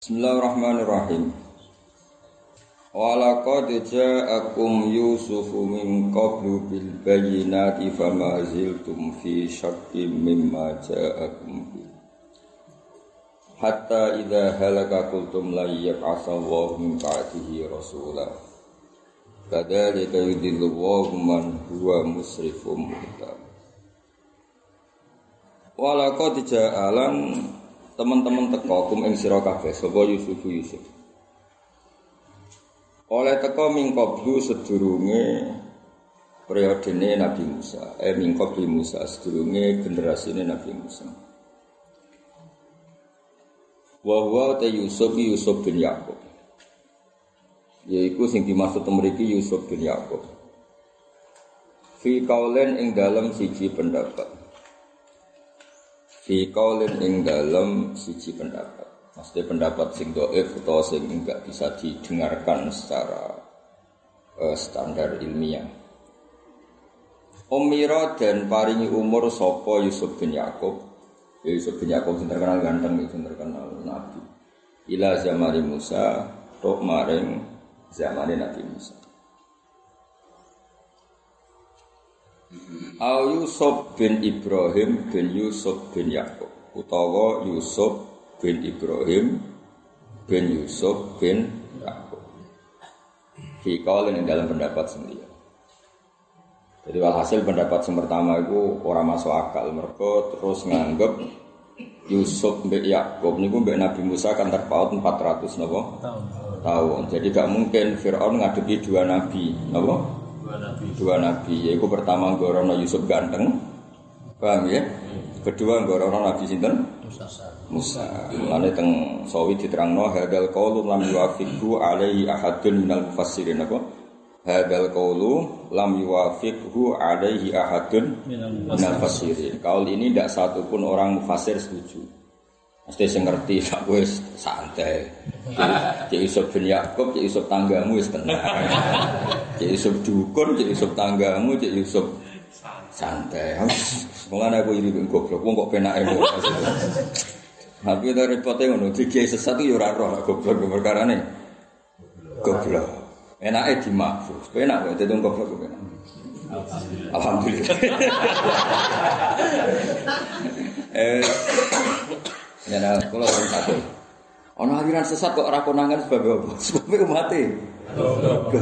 Bismillahirrahmanirrahim. Walaqad ja'akum Yusufu min qablu bil bayyinati fama ziltum fi syakkim mimma ja'akum bi. Hatta idza halaka qultum la yab'atsallahu min ba'dihi rasula. Kadzalika yudillu Allahu man huwa musrifum. Walaqad ja'alan teman-teman teko kum ing sira kabeh sapa Yusuf Yusuf. Oleh teko mingkoblu sedurunge periodene Nabi Musa, eh mingkoblu Musa sedurunge generasine Nabi Musa. Wa huwa ta Yusuf Yusuf bin Yakub. Yaiku sing dimaksud mriki Yusuf bin Yakub. Fi kaulen ing dalam siji pendapat fi kaulin ing dalam siji pendapat. Maksudnya pendapat sing doif atau sing enggak bisa didengarkan secara uh, standar ilmiah. Umira dan paringi umur sopo Yusuf bin Yakub. Ya Yusuf bin Yakub sing terkenal ganteng, sing terkenal nabi. Ila zaman Musa, tok maring zaman Nabi Musa. Au Yusuf bin Ibrahim bin Yusuf bin Yakub utawa Yusuf bin Ibrahim bin Yusuf bin Yakub. Fi yang dalam pendapat sendiri. Jadi walhasil pendapat yang pertama itu orang masuk akal mereka terus nganggep Yusuf bin Yakub niku mbek Nabi Musa kan terpaut 400 napa? Tahun. Tahun. Jadi gak mungkin Firaun ngadepi dua nabi, napa? Dua nabi. Dua nabi. Yaitu pertama gorono Yusuf ganteng paham ya? Kedua gorono Nabi sinten? Musa. Musa. Mulane teng sawi diterangno hadal qaulu lam yuwafiqhu alaihi ahadun minal mufassirin. Apa? Hadal qaulu lam yuwafiqhu alaihi ahadun minal mufassirin. kaul ini tidak satu pun orang mufasir setuju Mesti sing ngerti sak wis santai. Cek Yusuf bin Yakub, cek Yusuf tanggamu wis tenang. Cek Yusuf dukun, cek Yusuf tanggamu, cek Yusuf santai. Mulane aku iri ben goblok, wong kok penake ngono. Tapi itu repotnya ngono, dikiai sesat itu ora roh goblok perkara ne. Goblok. Enake di mahfuz. Penak kok dadi goblok penak. Alhamdulillah. eh Ya nah, kalau orang satu. Ono aliran sesat kok ora konangan sebab apa? Sebab mati. Goblok.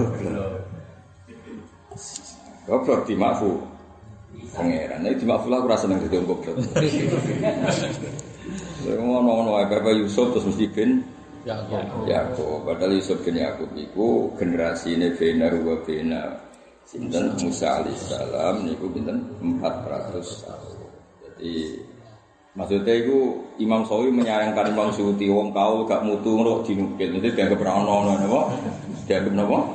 Goblok di mafu. Pangeran, di mafu lah aku rasa seneng dadi goblok. Lha ngono-ngono ae Bapak Yusuf terus mesti bin Yakub. Yakub, padahal Yusuf bin Yakub iku generasine Bena wa Bena sinten Musa alaihissalam niku pinten 400 tahun. Jadi Maksudnya itu Imam Sawi menyayangkan Imam Suti wong kau gak mutu ngono dinukil. Itu dianggap ora ono napa? Dianggap napa?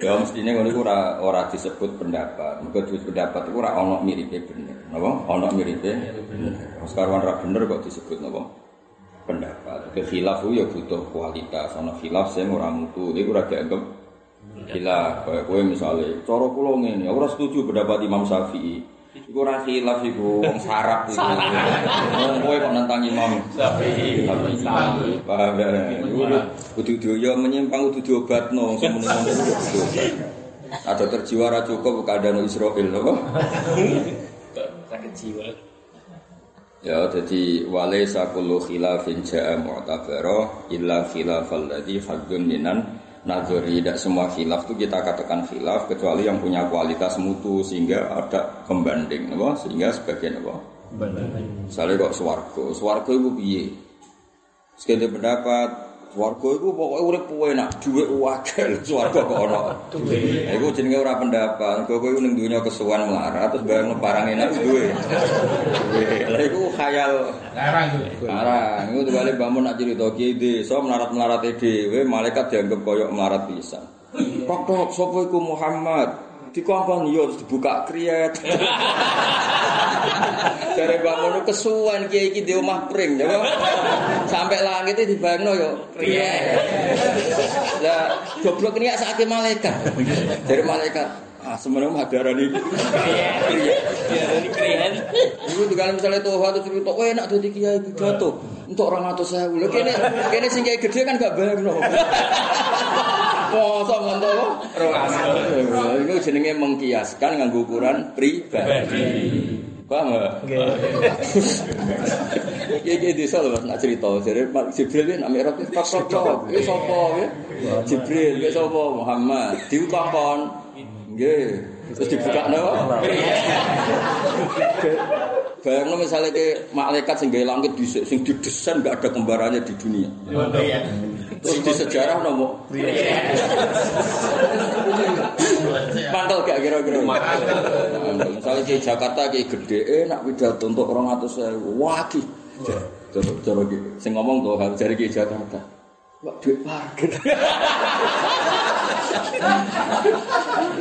Ya mestinya ngono iku ora ora disebut pendapat. Mergo disebut pendapat iku ora ono miripe bener. Napa? Ono miripe bener. Sekarang ora bener kok disebut napa? Pendapat. Ke khilaf ya butuh kualitas. Ono khilaf sing ora mutu. Iku ora dianggap khilaf. Kayak kowe misale, cara kula ngene, ora setuju pendapat Imam Syafi'i. Iku ora khilaf iku wong sarap iku. Wong kowe kok nantang Imam Syafi'i. Paham ya? Kudu doyo menyimpang kudu diobatno semono Ada terjiwa ra cukup keadaan Israel apa? Sakit jiwa. Ya, jadi wale sakulu khilafin ja'a mu'tabara illa khilafal ladzi haddun minan Nazari tidak semua khilaf itu kita katakan khilaf kecuali yang punya kualitas mutu sehingga ada pembanding apa? Sehingga sebagian apa? Misalnya kok swargo swargo itu piye? Sekian pendapat Swarga iku pokoke urip enak, dhuwit wakil swarga kok ana. Dhuwit. Iku jenenge ora pendapat. Kok kowe ning donya kesuwan melarat terus bayang barang enak duwe. Lah iku khayal. Larang iku. Larang. Iku balik bangun nak cerita kiai desa melarat-melarat dhewe malaikat dianggap koyok melarat pisan. Kok tok sapa iku Muhammad? Dikongkon yo dibuka kriyet. Dari bangun kesuwan kiai iki di omah pring ya. Sampai langit itu dibayangno yo kriyet. Lah goblok ini sakit malaikat. Dari malaikat Ah, sebenarnya mah darah ini. Ya, ini keren. Iku tuh kan misalnya tuh waktu cerita, wah enak tuh kiai pidato untuk orang atau saya. Kene kene sing kiai gede kan gak bayar no. Masa ngono Roh Iku jenenge mengkiaskan nganggo ukuran pribadi. Paham gak? Iya iya desa lho Mas nak cerita jadi Jibril ini namanya Rabbit Pak Cocok ini sapa ya Jibril ini sapa Muhammad diutakon nggih terus dibuka no Bayangno misalnya ke malaikat sing gawe langit dhisik sing didesain gak ada kembarannya di dunia. Terus di sejarah nopo? Mantel gak kira-kira? Misalnya di Jakarta ki gede enak pidato untuk orang atus saya. Wah ki. Coba coba ki. Sing ngomong tuh cari ki Jakarta. Wah duit parkir.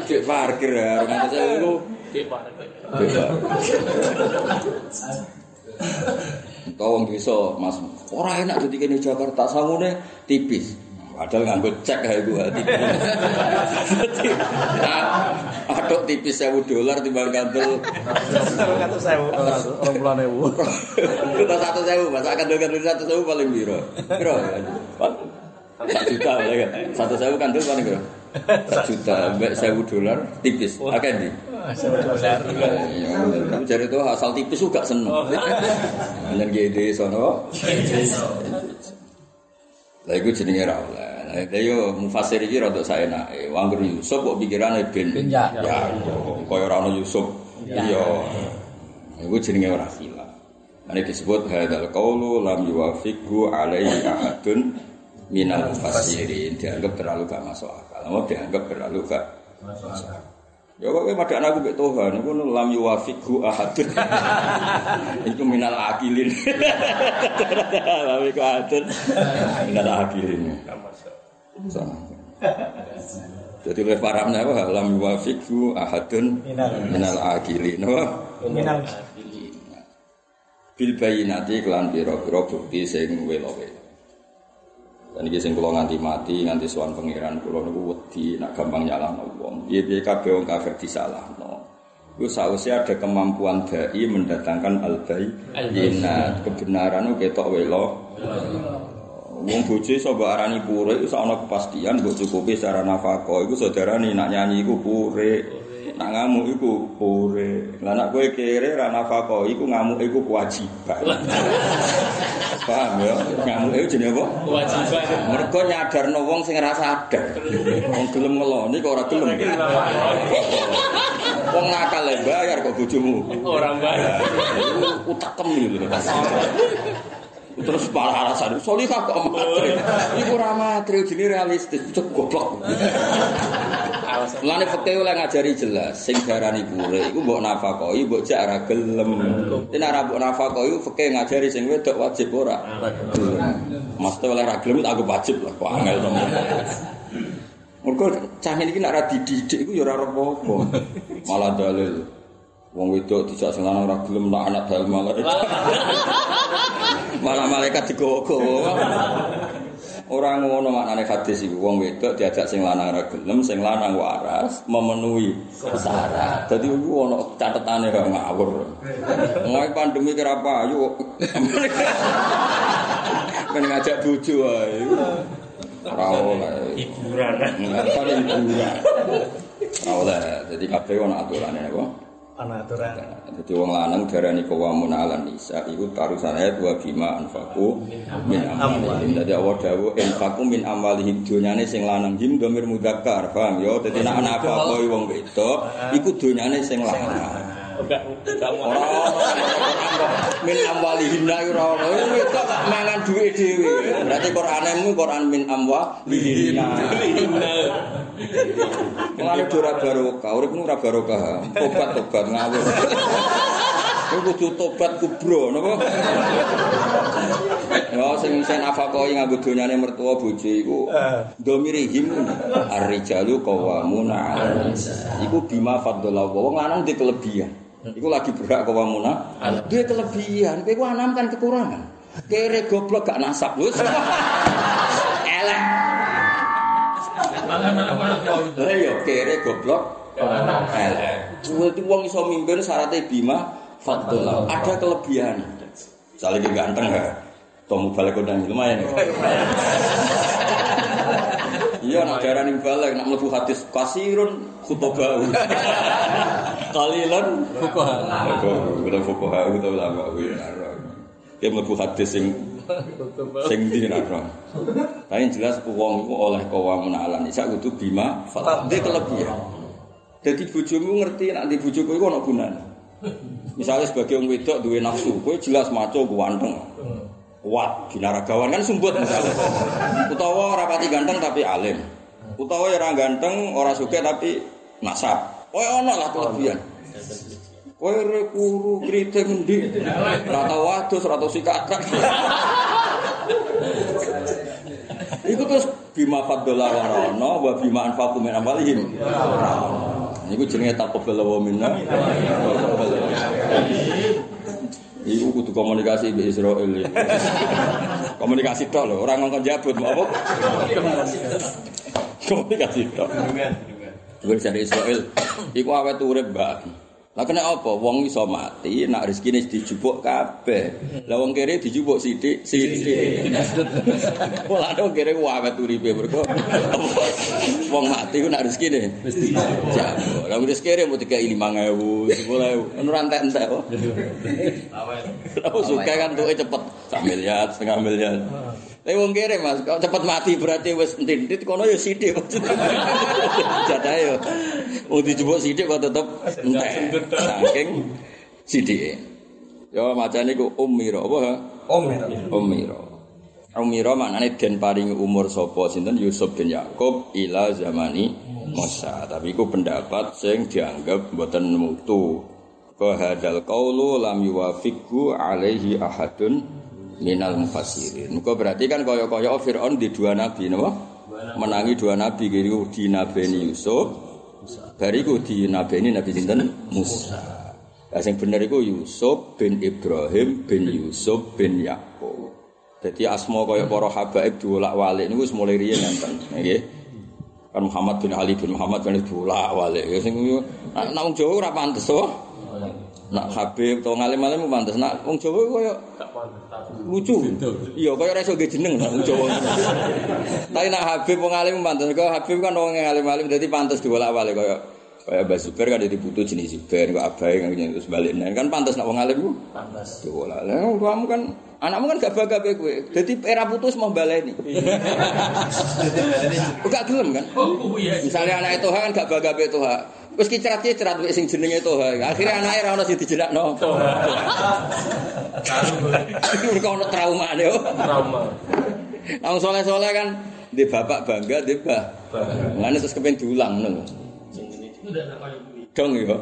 Duit parkir ya. Orang atus saya itu. Tawang bisa, Mas. Ora enak dadi kene Jakarta sangune tipis. Padahal nganggo cek kae gua tipis. Aduk tipis 1000 dolar timbang kantul. Kata saya, orang bulan ewu. Kita satu sewu, masa kandel kandel satu sewu paling biro. Biro, satu juta kan? Satu sewu kandel paling biro. Satu juta, mbak sewu dolar tipis. Akan di. Ya, Jadi itu asal tipis juga seneng. Dan GD sono. Lah iku jenenge ra oleh. Lah yo mufasir iki rada saenake. Wong Yusuf kok pikirane ben Ben ya. ya kaya ora ono Yusuf. Iya. Iku jenenge ora khilaf. Ini disebut hadal qaulu lam yuwafiqu alaihi ahadun minal mufassirin. Dianggap terlalu gak masuk akal. Mau dianggap terlalu gak masuk akal. Ya kok pada anakku mbek Tuhan, iku lam yuwafiqu ahadun. Iku minal akilin. Lam iku ahadun minal akilin. Jadi oleh para apa lam yuwafiqu ahadun Minal- minal akilin. Minal bil bayinati kelan pira-pira bukti sing welo-welo. Dan iki sing kula nganti mati, nganti sowan pangeran kula niku wedi nak gampang nyalahno wong. Piye-piye kabeh wong kafir disalahno. Iku sausé ada kemampuan dai mendatangkan al-bayinat, kebenaran itu ketok welo. Wong bojo iso mbok arani pure iku ana kepastian mbok cukupi secara nafkah. Iku saudarane nak nyanyi iku pure. Nak ngamuk iku pure. Lah nak kowe kere ra nafkah iku ngamuk iku kewajiban. Paham ya? Ngamuk iku jenenge apa? Kewajiban. Mergo nyadarno wong sing ora sadar. Wong gelem ngeloni kok ora gelem. Wong nakal bayar kok bojomu. Orang bayar. Utakem lho. Terus para alasan solihah kok matri. Iku ora matri jenenge realistis, cek goblok. Alasan. Lane fikih oleh ngajari jelas, sing darani pure iku mbok nafakoi, mbok jak ora gelem. Yen ora mbok nafakoi fikih ngajari sing wedok wajib ora. Mesti oleh ra gelem tak wajib lah kok angel to. Mergo cah iki nek ora dididik iku ya ora apa-apa. Malah dalil wong wedok dijak sing lanang ora gelem nak anak dalil malah. Malah malaikat digowo-gowo. Ora ngono maknane hadis iku wong wedok diajak sing lanang ora gelem, sing lanang waras memenuhi syarat. Dadi iku ana catetane kok ngawur. Ngono pandemi kira payu. Men ngajak bojo wae. Ora oleh. Hiburan. Ngapane hiburan. Ora oleh. Dadi kabeh ana aturane apa? Anak aturan. Jadi wong lanang darani kawamun ala nisa iku tarusan ayat wa bima anfaku min amwalihim. Dadi Allah dawuh anfaku min amwalihim donyane sing lanang him domir mudzakkar, paham ya? Dadi nek ana apa wong wedok iku donyane sing lanang. Enggak, enggak mau. Ono min amwalihim la ora ono. Wedok kok mangan duwe dhewe. Berarti Qur'ane mu Qur'an min amwalihim. Mulane ora barokah, urip nu ora barokah. Tobat-tobat ngawur. Kowe kudu tobat kubro napa? Ya sing sing nafakoi nganggo donyane mertua bojo iku domire him ar-rijalu qawwamuna nisa. Iku bima faddalallahu wong lanang di kelebihan. Iku lagi berhak qawwamuna. Dia kelebihan, kowe ku anam kan kekurangan. Kere goblok gak nasab wis. Elek. Lah iya kere goblok elek. Berarti wong iso mimpin syaratnya bima fadlullah. Ada kelebihan. Dia ganteng ya. Tomu balik kodang lumayan ya. Iya, nak darah balik, nak mlebu hadis kasirun khutbah. Kalilan Fukoha. Kita fukoha kita ulama kuwi. Dia mlebu hadis sing sing ndi nak ora. Tapi jelas wong iku oleh kawamun alam isa kudu bima fadhi kelebihan. Jadi bojomu ngerti di bojoku iku ana gunane. Misalnya sebagai wong wedok duwe nafsu, kowe jelas maco ganteng. Kuat, binaragawan kan sumbut misalnya. Utawa ora pati ganteng tapi alim. Utawa ya ora ganteng, ora sugih tapi nasab. Kowe ana lah kelebihan. Kowe re kuru kriting endi? Ora tau wadus, ora tau sikat. Iku terus bima faddola wa wa bima anfaqu min amwalihim. Iku jenenge taqabbal wa minna. Iku kudu komunikasi mbek Israel. komunikasi tok lho, ora ngongkon jabut mau apa? komunikasi tok. Gue dari Israel, iku awet urip mbak. Lah kena apa? Wong iso mati, nak rezekine dijupuk kabeh. Lah wong kere dijupuk sithik, sithik. Ora wong kere awet uripe mergo wong mati ku nak rezekine wis dijupuk. Lah wis kere mau dikai 5000, 10000. Ora entek-entek kok. Lah suka kan tuke cepet, sak miliar, setengah miliar. Tapi wong kere Mas, kok cepet mati berarti wis entit kono ya sithik maksudnya. Jatahe yo. Wong dijupuk sithik kok tetep entek. Saking sithike. Yo macane ku umiro apa? ha? Om ya. Umiro. Umiro maknane den paringi umur sapa sinten Yusuf bin Yakub ila zamani Musa. Tapi iku pendapat sing dianggap mboten mutu. Bahadal qaulu lam yuwafiqhu alaihi ahadun minal mufassirin. Muga berarti kan kaya-kaya Firaun di dua nabi napa? Menangi dua nabi kiri di nabeni Yusuf. Bariku di nabeni Nabi sinten Musa. Lah sing bener iku Yusuf bin Ibrahim bin Yusuf bin Yakub. Jadi asma kaya para habaib diwolak-walik niku wis mulai riyen enten, nggih. Kan Muhammad bin Ali bin Muhammad kan diwolak-walik. Ya sing nak wong Jawa ora pantes to. Nak Habib to ngalim-alim pantes. Nak wong Jawa kaya lucu. Iya, kaya ora iso nggih jeneng nak wong Jawa. Tapi nak Habib wong alim pantes. Kaya Habib kan wong alim-alim dadi pantes diwolak-walik kaya kaya Mbak Zubair kan jadi butuh jenis Zubair kok abai kan terus baliknya kan pantas nak wong alim ku Pantas. Diwola. Lah kamu kan anakmu kan gak bangga kowe. Dadi era putus mau baleni. Gak gelem kan? Misalnya anak itu kan gak bangga be Toha. Wis kicrat kicrat wis sing jenenge Toha. Akhirnya anake ora ono sing dijelakno. Mereka ono traumane yo. Trauma. Nang soleh-soleh kan di bapak bangga, di bah. Ngene terus kepen diulang ngono. Dong ya.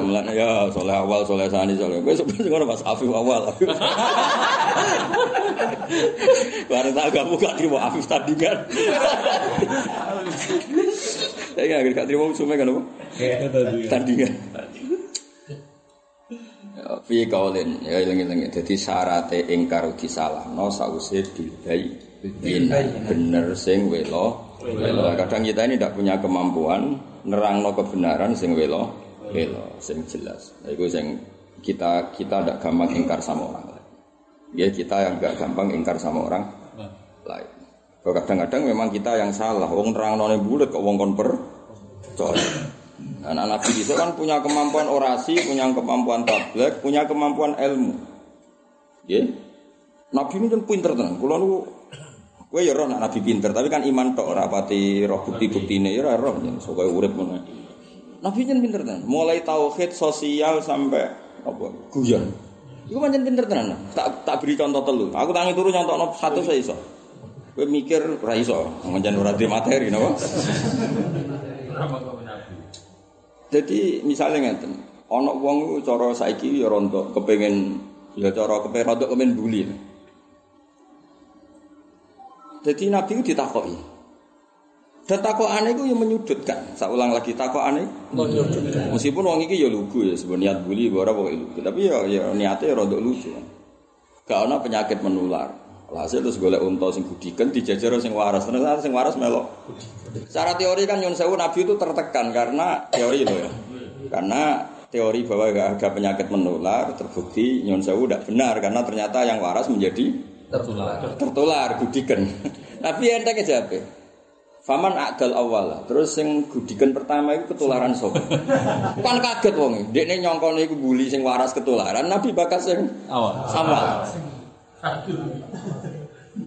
Mulane ya soleh awal, soleh sani, soleh. Wis sebenarnya ngono Mas Afif awal. Bareng tak gak buka terima Afif tandingan. Ya gak gak terima musuhnya kan apa? Tandingan. Ya, Fi kaulin ya ilang-ilang dadi syarate ingkar disalahno sause bina bener sing welo welo kadang kita ini tidak punya kemampuan nerangno kebenaran sing welo welo sing jelas Nah, itu sing kita kita tidak gampang ingkar sama orang lain ya kita yang gak gampang ingkar sama orang lain Kalau kadang-kadang memang kita yang salah wong nerangno ne bulet kok wong kon per Anak Nabi itu kan punya kemampuan orasi, punya kemampuan tablek, punya kemampuan ilmu. Ya. Nabi ini kan pinter tenan. Kulo niku kowe ya roh Nabi pinter, tapi kan iman tok ora pati roh bukti-buktine ya ora roh yen sok urip ngono. Nabi kan pinter tenan. Mulai tauhid sosial sampai apa? Guyon. Iku pancen pinter tenan. Tak tak beri contoh telu. Aku tangi turu nyontokno satu saya iso. Kowe mikir ora iso, pancen ora di materi napa? Jadi misalnya ngeten, ana wong cara saiki ya rontok kepengen ya cara kepengen rontok kepengen bully. Jadi Nabi itu ditakoki. Dan takokane iku yang menyudutkan. Saulang lagi takokane menyudutkan. Meskipun wong iki ya lugu ya sebenarnya niat bully ora pokoke lugu, tapi ya ya niate ya rontok lucu. Gak ana penyakit menular. Hasil terus golek unta sing gudiken dijajar sing waras. Ternyata sing waras melok. Secara teori kan nyun sewu Nabi itu tertekan karena teori loh ya. Karena teori bahwa gak ada penyakit menular terbukti nyun sewu tidak benar karena ternyata yang waras menjadi tertular. tertular gudiken. Tapi enteng aja apa? Faman akdal awal. Terus yang gudiken pertama itu ketularan sop. kan kaget wong. Dekne nyongkone iku buli sing waras ketularan, Nabi bakal sing Awal. awal.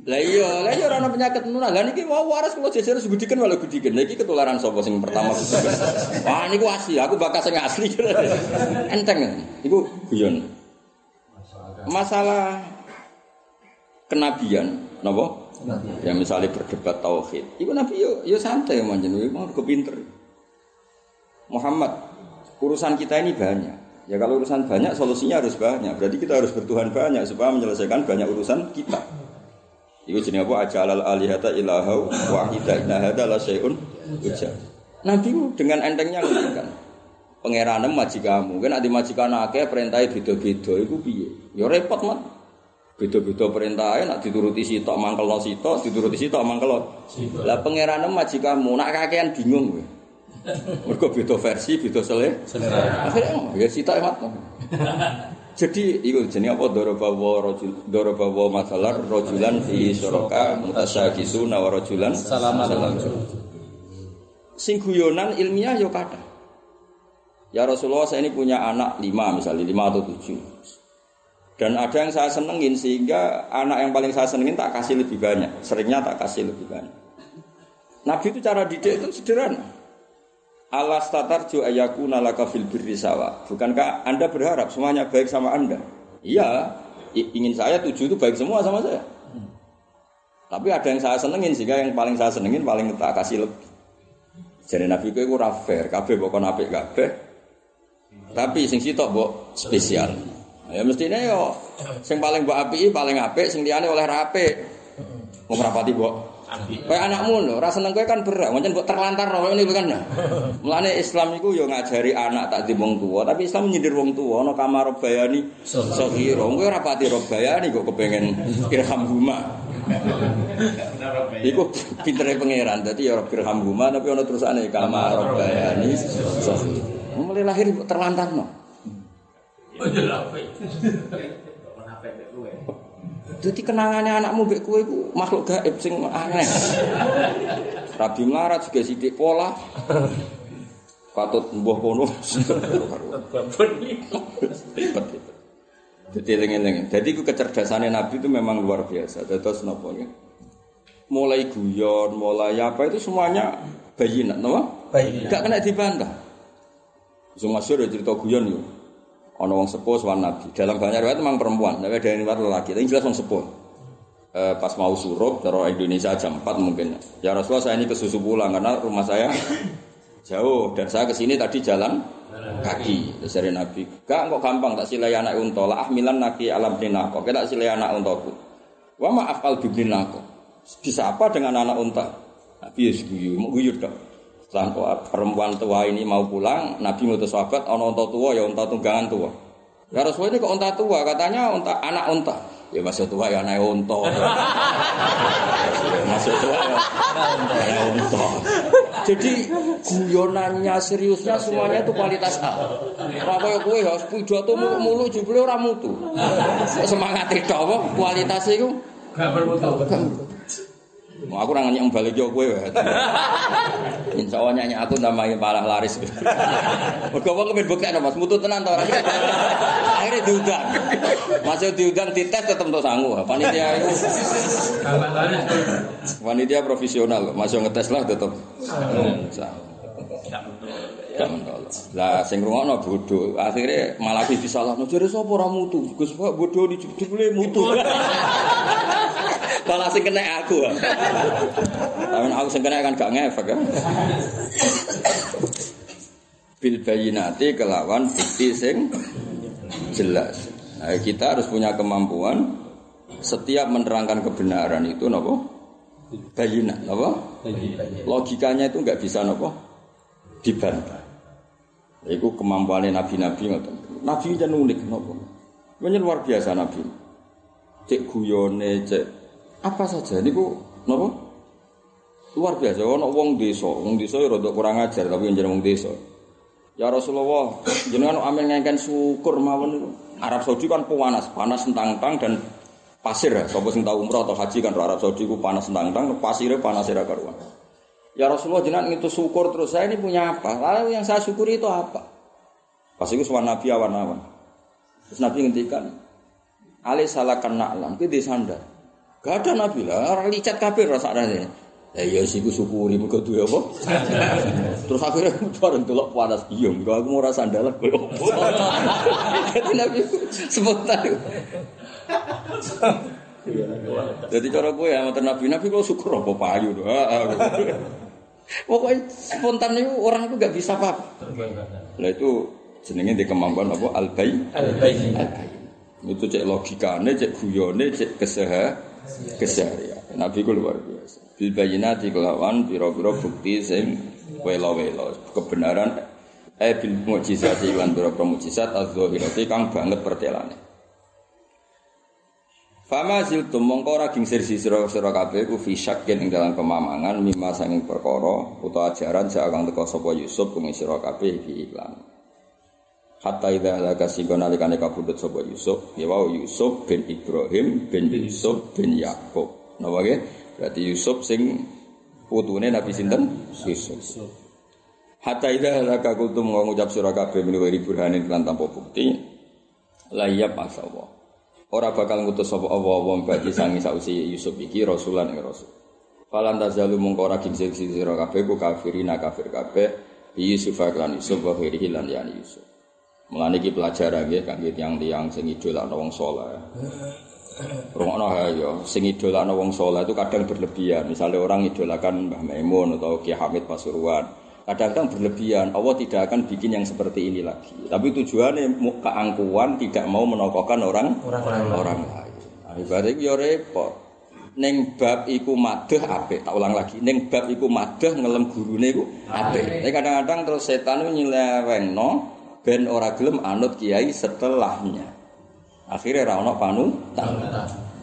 Lah iya, lah iya ora ana penyakit menular. Lah niki mau waras kula jejer gudiken walau gudiken. Lah iki ketularan sapa sing pertama. Wah niku asli, aku bakal sing asli. Enteng. Iku guyon. Masalah kenabian, napa? Ya misalnya berdebat tauhid. Iku Nabi yo yo santai manjen, yo mau kepinter. Muhammad, urusan kita ini banyak. Ya kalau urusan banyak, solusinya harus banyak. Berarti kita harus bertuhan banyak supaya menyelesaikan banyak urusan kita. Iku jenenge apa? Ajalal alihata ilahau wahida inna hadza la syai'un ujab. Nabi dengan entengnya ngendikan. Pangeranem majikamu, kan adi majikan akeh perintahe beda-beda iku piye? Ya repot, Mat. Beda-beda perintahnya nak dituruti sitok mangkelno sitok, dituruti sitok mangkelno. Lah pangeranem majikamu, nak kakean bingung kowe. Mergo beda versi, beda sele. Selera. Akhirnya oh, ya sitok emat. Jadi iku jenenge apa daraba wa rajul daraba wa masalar rajulan fi syuraka mutasyakisu wa rajulan Salam salam. Sing guyonan ilmiah yo kata. Ya Rasulullah saya ini punya anak lima misalnya lima atau tujuh. Dan ada yang saya senengin sehingga anak yang paling saya senengin tak kasih lebih banyak. Seringnya tak kasih lebih banyak. Nabi itu cara didik itu sederhana. Allah statarju ayaku nalaka fil birri sawa. Bukankah Anda berharap semuanya baik sama Anda? Iya, ingin saya tujuh itu baik semua sama saya. Tapi ada yang saya senengin sehingga yang paling saya senengin paling tak kasih lebih. Jadi Nabi iku ora fair, kabeh mbok apik kabeh. Tapi sing sitok mbok spesial. Ya mestinya yo sing paling mbok apiki paling apik, sing liyane oleh ra apik. Wong rapati mbok Kayak anakmu lho, ora seneng kowe kan berat, pancen mbok terlantar kowe ngene kan. Mulane Islam iku yo ngajari anak tak di wong tua, tapi Islam nyindir wong tua ana kamar bayani saghira. Kowe ora pati robayani kok kepengen irham huma. Iku pintere pangeran, dadi ya irham huma tapi ana terusane kamar robayani saghira. Mulai lahir mbok terlantarno. Jadi kenangannya anakmu mbek kowe iku makhluk gaib sing aneh. Rabi melarat juga sidik pola. Patut mbuh kono. Jadi eling-eling. Jadi itu kecerdasannya Nabi itu memang luar biasa. Terus nopo ya? Mulai guyon, mulai apa itu semuanya bayinat, nopo? Baik. Gak kena dibantah. Masyhur ya cerita guyon yo. Ana wong sepuh sowan Nabi. Dalam banyak riwayat memang perempuan, tapi ada yang riwayat lelaki. Tapi jelas wong sepuh. Eh, pas mau suruh dari Indonesia jam 4 mungkin. Ya Rasulullah saya ini ke susu pulang karena rumah saya jauh dan saya ke sini tadi jalan kaki. Terus dari Nabi, "Gak kok gampang tak silai anak unta, lah ahmilan naki alam dinako. Kita tak silai anak untaku." Wa maaf al biblinako. Bisa apa dengan anak unta? Nabi ya guyu, mau guyur dong. Setelah perempuan tua ini mau pulang, Nabi ngutus sahabat, ono unta tua ya unta tunggangan tua. Ya Rasulullah ini kok unta tua, katanya unta anak unta. Ya masuk tua ya anak unta. masuk tua ya anak unta. Jadi guyonannya seriusnya semuanya itu kualitas A. Ora kaya kowe harus pidato mulu-mulu jebule ora mutu. Semangat itu apa kualitasnya itu Gak bermutu. Mau aku orang nyanyi balik yo kowe wae. Insya Allah nyanyi aku namanya malah laris. Mergo wong kepen buktekno Mas, mutu tenan ora. Akhirnya diundang. Masuk diundang dites tetep untuk sanggup. Panitia itu panitia profesional, masuk ngetes lah tetep. Gak mentolo. Lah sing rungokno bodoh, akhirnya malah disalahno. Jare sapa ora mutu? Gus Pak bodoh di jebule mutu. Malah sing kena aku. Tapi aku sing kena kan gak ngefek kan. Bil bayinati kelawan bukti sing jelas. Nah, kita harus punya kemampuan setiap menerangkan kebenaran itu nopo bayinat nopo logikanya itu nggak bisa nopo dibantah. Itu kemampuan nabi-nabi ngoten. Nabi itu unik nopo. Ini luar biasa nabi. Cek guyone, cek apa saja niku napa? Luar biasa ono wong desa, wong desa ya rada kurang ajar tapi jeneng wong desa. Ya Rasulullah, jenengan amin ngengken syukur mawon niku. Arab Saudi kan panas, panas tentang-tentang dan pasir ya. Sapa sing tau umrah atau haji kan Arab Saudi ku panas tentang-tentang, pasirnya panas ora karuan. Ya Rasulullah jenengan itu syukur terus saya ini punya apa? Lalu yang saya syukuri itu apa? Pas itu suara Nabi awan-awan. Terus Nabi ngendikan, Ali salah kena alam, itu di sandar. Gak ada Nabi lah, orang licat kafir rasa ada Ya iya sih gue syukuri muka tuh apa. Terus akhirnya bareng delok panas iya, muka aku mau rasa andalan gue apa. Jadi Nabi spontan. Jadi cara gue ya mater Nabi Nabi kalau syukur apa payu tuh. Pokoknya spontan itu orang itu gak bisa apa. Nah itu jenenge di kemampuan apa. Al-Bayyin. Al-Bayyin. Itu cek logikane, cek guyone, cek keseharian. Keseharian. Nabi ku luar biasa. Bil bayinati kelawan pira-pira bukti sing welo-welo kebenaran eh bil mukjizat lan pira-pira mukjizat az-zahirati kang banget pertelane. Fama ziltum mongko ora gingsir sira sira kabeh ku fi syakin ing dalam pemamangan mimma sanging perkara utawa ajaran sak kang teka sapa Yusuf kumi sira kabeh iki iklan. Hatta idza halaka singgo nalikane kabudut sapa Yusuf, ya wau Yusuf bin Ibrahim bin Yusuf bin Yakub. Napa nggih? Berarti Yusuf sing putune Nabi sinten? Yusuf. Hatta idza halaka kultum ngucap sira kabeh minuwiri burhanin lan tanpa bukti. La iya pasawa. Ora bakal ngutus sapa apa-apa bagi sangi sausi Yusuf iki rasulan ing rasul. Falan tazalu mungko ora gingsir sira kabeh ku kafirina kafir kabeh Yusuf lan Yusuf wa Yusuf. Mulane iki pelajaran nggih kangge tiyang-tiyang sing idolakno wong saleh. Rungokno ha ya, sing idolakno wong saleh itu kadang berlebihan. Misalnya orang idolakan Mbah Maimun atau Ki Hamid Pasuruan. Kadang-kadang berlebihan, Allah tidak akan bikin yang seperti ini lagi. Tapi tujuannya keangkuhan tidak mau menokohkan orang orang, lain. Nah, ibaratnya ya repot. Neng bab iku madeh apik, tak ulang lagi. Neng bab iku madeh ngelem gurune iku apik. Tapi kadang-kadang terus setan itu nyelewengno ben ora gelem anut kiai setelahnya. Akhirnya ra ono panutan.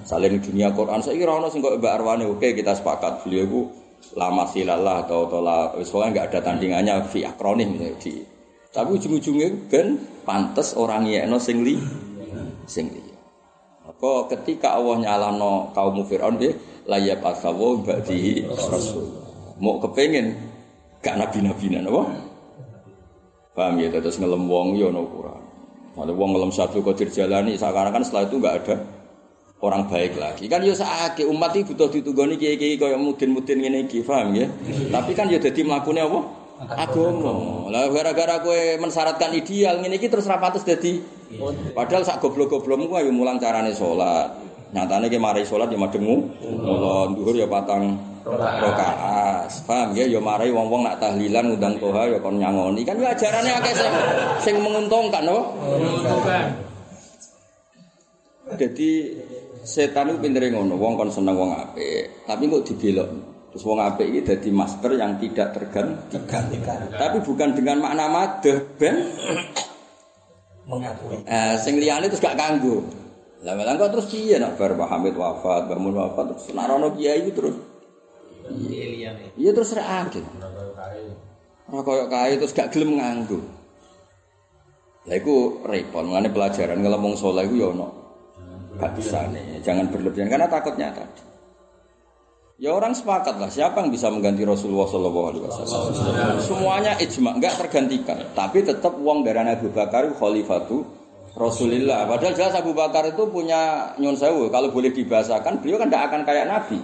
Saling dunia Quran. Saya kira ono sing kok Mbak Arwane oke kita sepakat beliau itu lama silalah atau atau la, soalnya nggak ada tandingannya fi akronim misalnya di. Tapi ujung-ujungnya ben pantes orang yekno sing li sing li. Kok ketika Allah nyalano kaum Fir'aun dia layap asawo ba'dihi rasul. Mau kepengen gak nabi-nabi apa paham ya terus ngelem wong yo no Quran kalau wong ngelem satu kodir jalani sekarang kan setelah itu nggak ada orang baik lagi. Kan yo sakit umat iki butuh ditunggoni kiai-kiai kaya mudin-mudin ngene iki paham ya? Tapi kan yo dadi mlakune apa? Agama. Lah gara-gara kowe mensyaratkan ideal ngene iki terus ra patus dadi padahal sak goblok-goblokmu ayo mulang carane salat. Nyatane ki mari salat ya madengmu mula dhuwur ya patang rakaat paham ya ya marai wong-wong nak tahlilan ngundang toha ya kon nyangoni kan yo ajarane akeh sing sing menguntungkan apa Menguntungkan. Jadi setan itu pintere ngono, wong kon seneng wong apik, tapi kok dibelok. Terus wong apik iki dadi master yang tidak tergantikan. Tapi bukan dengan makna madeh ben mengakui eh sing liyane terus gak kanggo. Lah malah kok terus piye nak bar Pak Hamid wafat, Mbah Mun wafat terus nak rono kiai itu terus. Iya terus rek akeh. Ora koyo kae terus gak gelem nganggo. Lah iku repot, ngene pelajaran ngelemong saleh iku ya ono. Jangan berlebihan karena takutnya tadi. Ya orang sepakat lah, siapa yang bisa mengganti Rasulullah Shallallahu Alaihi Wasallam? Semuanya ijma, nggak tergantikan. Tapi tetap uang dari Abu Bakar khalifatu Rasulillah. Padahal jelas Abu Bakar itu punya nyun sewu. Kalau boleh dibahasakan, beliau kan tidak akan kayak Nabi.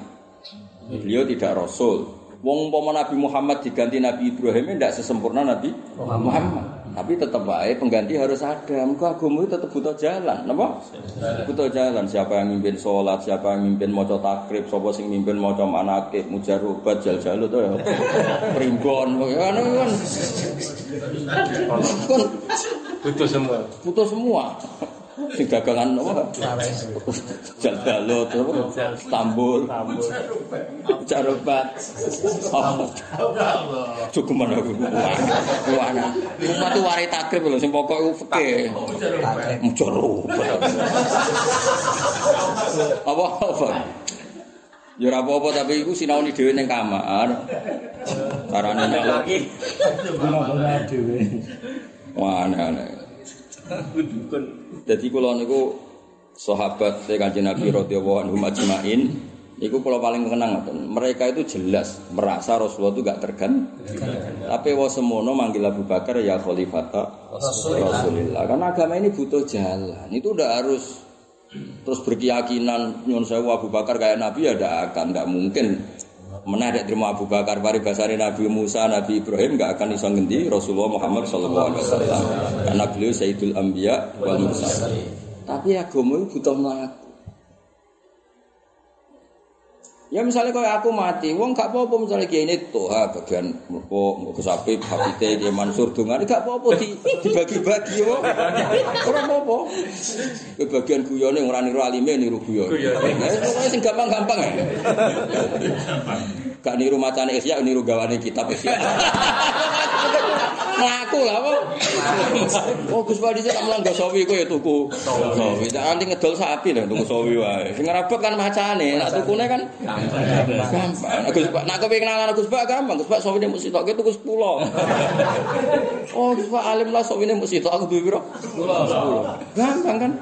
Beliau tidak Rasul. Wong umpama Nabi Muhammad diganti Nabi Ibrahim tidak sesempurna Nabi Muhammad. Tapi tetap baik pengganti harus ada. Muka agama itu tetap butuh jalan, napa? Butuh jalan. Siapa yang mimpin sholat, siapa yang mimpin maca takrib, siapa sing mimpin maca manakib, mujarubat, jal-jalu tuh ya. Primbon, ya kan kan. Kan Butuh semua. butuh semua. Sing dagangan apa? Jal-jalu tuh apa? Tambul, jarubat. Oh. Cukup mana aku Wana. Umat itu warai takrib lho sing pokok iku fikih. Mujarubat. Apa apa? Ya ora apa-apa tapi iku sinaoni dhewe ning kamar. Carane dhewe. Wah, aneh-aneh. Jadi kula niku sahabat saya kanjeng Nabi radhiyallahu anhu majmain Iku kalau paling kenang ngoten. Mereka itu jelas merasa Rasulullah itu gak tergan. Tapi wa semono manggil Abu Bakar ya khalifata Rasulullah. Karena agama ini butuh jalan. Itu udah harus terus berkeyakinan nyun sewu Abu Bakar kayak Nabi ya tidak akan, nggak mungkin. Ada terima Abu Bakar paribasari Nabi Musa, Nabi Ibrahim nggak akan bisa ngendi Rasulullah Muhammad Sallallahu Alaihi Wasallam karena beliau Sayyidul Anbiya wal Mursalin. Tapi agama itu butuh melaku. Ya misalnya kalau aku mati, wong gak apa-apa misalnya kayak ini tuh ha, bagian merko, merko sapi, hafite, dia mansur dungan, gak apa-apa di, dibagi-bagi wong. Orang apa-apa. Bagian guyone orang niru alime niru guyon. Nah, pokoknya sing gampang-gampang ya. Gak niru macane Isya, niru gawane kitab Isya. Ngaku lah wong. Oh Gus Padi tak melanggar sawi kok ya tuku. Sawi, nanti ngedol sapi lah tuku sawi wae. Sing ngerabet kan macane, nak tukune kan gampang. Gus Pak, nak kepengin nang Gus Pak gampang. Gus Pak sawine mesti tok tuku 10. Oh Gus Pak alim lah sawine mesti tok aku duwe piro? 10. Gampang kan?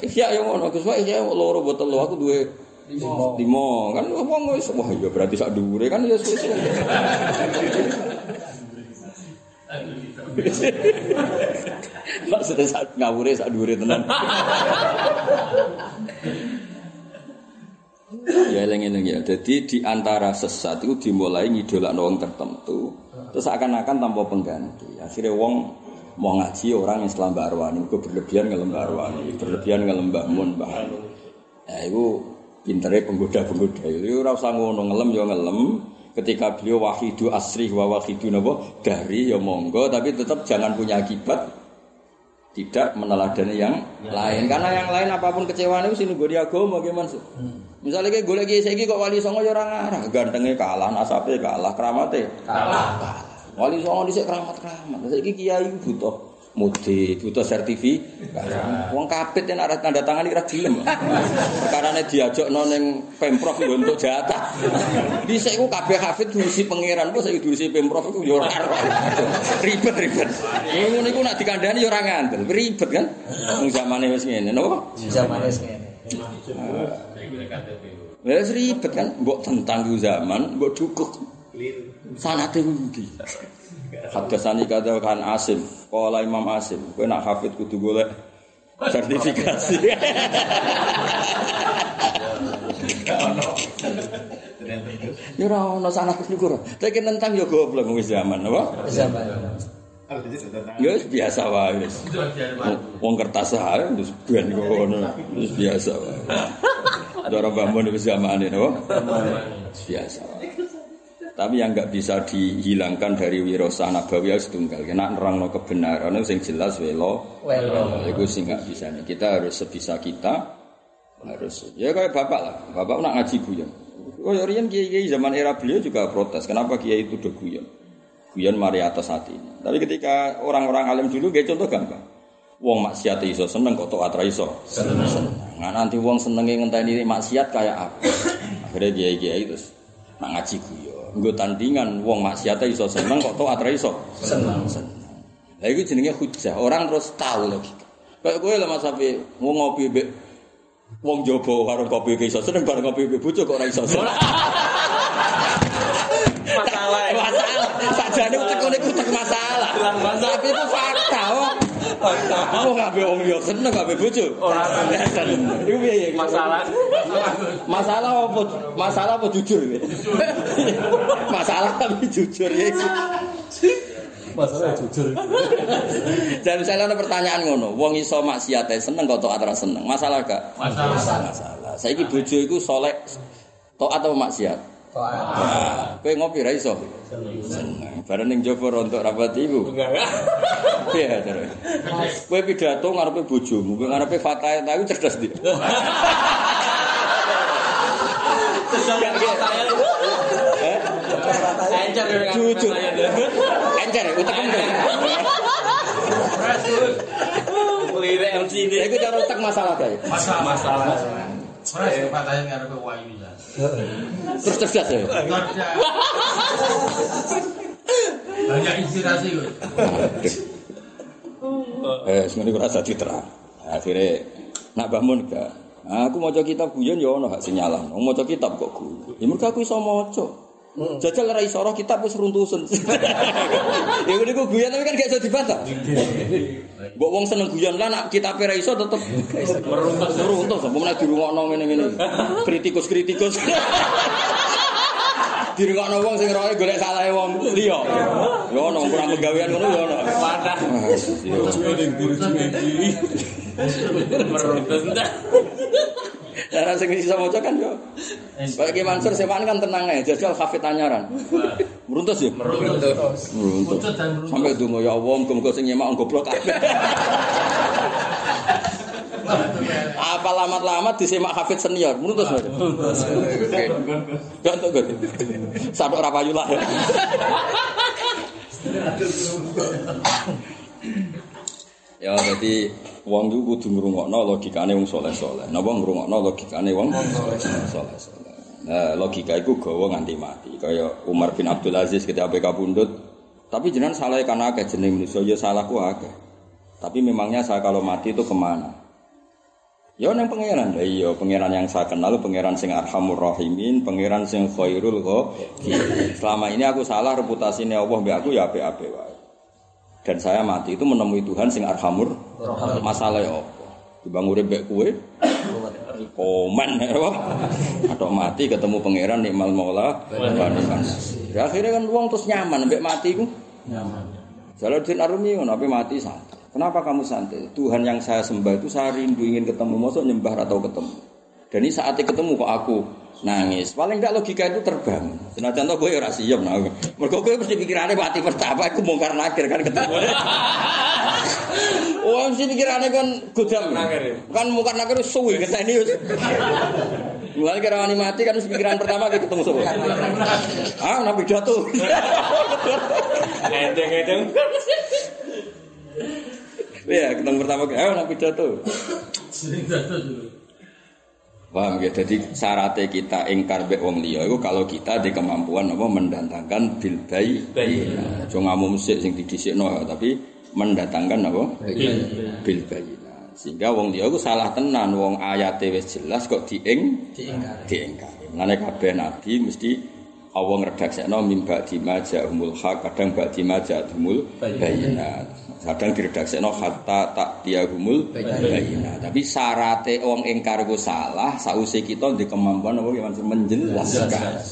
Iya yang ngono Gus Pak iya loro botol lo aku duwe limo kan wong wis wah ya berarti sak dhuwure kan ya susu. Maksudnya saat ngawure saat dhuwure tenan. ya eling-eling ya. Jadi di antara sesat itu dimulai ngidolakno wong tertentu. Terus akan-akan tanpa pengganti. Akhirnya wong mau ngaji orang yang selamba arwani, itu berlebihan ngelembah arwani, berlebihan ngelembah mun bahan. Ya itu pintere penggoda-penggoda. Itu usah ngono ngelem ya ngelem. Ketika beliau wahidu asri wa wahidu nabo dari ya monggo tapi tetap jangan punya akibat. Tidak meneladani yang lain. Karena yang lain apa pun kecewaan itu sini gue agama bagaimana sih misalnya kayak gue lagi saya kok wali songo ya orang arah gantengnya kalah nasabnya kalah keramatnya. Kalah. Wali songo di keramat keramat saya kiai butuh mudi butuh sertifikat wong kapit yang ada tanda tangan ora gelem perkarane diajak noneng pemprov untuk jatah. Dhisik ku kabeh hafid diusi pangeran. Kok saiki diusi pemprov iku yo ora. Ribet ribet ngono niku nak dikandani yo ora ngandel. Ribet kan? Wong zamane wis ngene. Napa? Zamane wis ngene. Wis ribet kan? Mbok tentang ku zaman mbok dukuk. Sanate ndi Hadasani kata kan Asim, Kala Imam Asim, kowe nak hafid kudu golek sertifikasi. Ya ora ono sanad syukur. Tapi nentang yo goblok wis zaman, apa? Zaman. Ya biasa wae wis. Wong kertas ae wis ben ngono. Wis biasa wae. Ada orang bangun wis zamane, apa? Wis biasa. Tapi yang nggak bisa dihilangkan dari wirasa nabawi harus tunggal. Kena nerangno kebenaran itu yang jelas welo. Welo. Itu sih nggak bisa. Kita harus sebisa kita harus. Ya kayak bapak lah. Bapak nak ngaji guyon. Oh ya Rian kiai kiai zaman era beliau juga protes. Kenapa kiai itu udah guyon? Guyon mari atas hati. Tapi ketika orang-orang alim dulu, kayak contoh gampang. Wong maksiat iso seneng kok taat iso. Seneng. Nah, nanti wong senenge ngenteni maksiat kayak apa? Akhirnya kiai-kiai terus nak ngaji guyon. Nggo tandingan wong maksiat iso seneng kok taat ra iso. Seneng. Seneng. Lah iku jenenge hujah. Orang terus tahu lagi. Kayak gue lah Mas Sapi, mau ngopi mbek wong jobo warung kopi iso seneng bareng kopi mbek bojo kok ora iso seneng. Masalah. masalah. Sakjane utek ngene iku utek masalah. Tapi itu fakta. Oh. Aku nggak be wong yo seneng nggak be bojo. Iku piye? Masalah. Masalah apa? Masalah apa jujur? Masalah tapi jujur ya. Masalah jujur. Dan misalnya ada pertanyaan ngono, wong iso maksiat seneng kok taat seneng. Masalah gak? Masalah. Masalah. Saiki bojo iku soleh taat apa maksiat? Nah, kowe ngopi ra iso? Seneng. Bareng ning jaba rontok rapat ibu. Iya, terus. Kowe pidato ngarepe bojomu, kowe ngarepe fatah ta iku cerdas ndi? Eh? Encer ya, kan? Jujur. Encer, utek. Lirik MC ini. Ya iku cara utek masalah kae. Masalah. Masalah. Karo kowe wayu bisa. Terus cerdas ya. Kerja. Banyak inspirasi kowe. Eh, diterang. Akhirnya, nak bangun gak. Aku mau kitab guyon ya ono hak sing nyalah. Mau kitab kok guyon. Ya mergo aku iso maca. Jajal ra iso kitab wis runtusen. ya ngene ku guyon tapi kan gak iso dibantah. Mbok wong seneng guyon lah nak kitab ra iso tetep meruntuh meruntuh sampe menawa dirungokno ngene-ngene. Kritikus-kritikus. dirungokno wong sing roe golek salahe wong liya. Ya ono kurang pegawean ngono ya ono. Meruntut. Cara sing iso maca kan yo. Ki Mansur Sewan kan tenang ae, jajal hafid tanyaran. Meruntus ya? Meruntus. Meruntuh. Sampai donga ya Allah, muga-muga sing nyemak goblok kabeh. Apa lamat-lamat disemak hafid senior, meruntus. Meruntus. Gantuk gantuk. Sadok ra payu lah. Ya jadi wong iku kudu ngrungokno logikane wong saleh-saleh. Napa ngrungokno logikane wong saleh-saleh. Nah, logika iku gawa nganti mati. Kaya Umar bin Abdul Aziz ketika PK pundut. Tapi jenengan salah kan akeh jeneng manusia ya salahku akeh. Tapi memangnya saya kalau mati itu ke mana? Ya nang pangeran. Lah iya, pangeran yang saya kenal pangeran sing Arhamur Rahimin, pangeran sing Khairul Ghafirin. Selama ini aku salah reputasinya Allah mbek aku ya apik-apik wae. Dan saya mati itu menemui Tuhan sing Arhamur Masalah ya apa? Dibang urip mbek kowe. Komen ya? Atau mati ketemu pangeran nikmal maula. Ya, akhirnya kan wong terus nyaman mbek mati ku. Nyaman. Jalaluddin Arumi ngono tapi mati santai. Kenapa kamu santai? Tuhan yang saya sembah itu saya rindu ingin ketemu, mosok nyembah atau ketemu. Dan ini saatnya ketemu kok aku nangis. Paling enggak logika itu terbang. Senajan to kowe ora siap nah. Mergo kowe mesti pikirane mati pertama iku mungkar nakir kan ketemu. Oh, mesti pikirane kan godam. Nakir. Kan mungkar nakir wis suwi ngenteni wis. Mulai kira wani mati kan pikiran pertama kayak ketemu sapa? Ah, nabi pidato. Edeng-edeng. Iya, ketemu pertama kayak ah, nabi pidato. Sering jatuh dulu. Paham ya? Jadi syaratnya kita ingkar bek wong liya itu kalau kita di kemampuan apa mendatangkan bil bayi. Bayyinah. Jangan ngamu musik sing didisikno tapi mendatangkan apa? Bil bayi. Sehingga wong liya itu salah tenan wong ayate wis jelas kok diing Diingkari. diingkari. Mulane kabeh nabi mesti Allah ngredaksekno mim ba'di ma ja'umul haq, kadang ba'di ma ja'umul bayinat. Kadang diredaksekno hatta tak tiagumul bayinat. Tapi syaratnya wong ingkar ku salah, sausé kita di kemampuan apa ya, menjelaskan.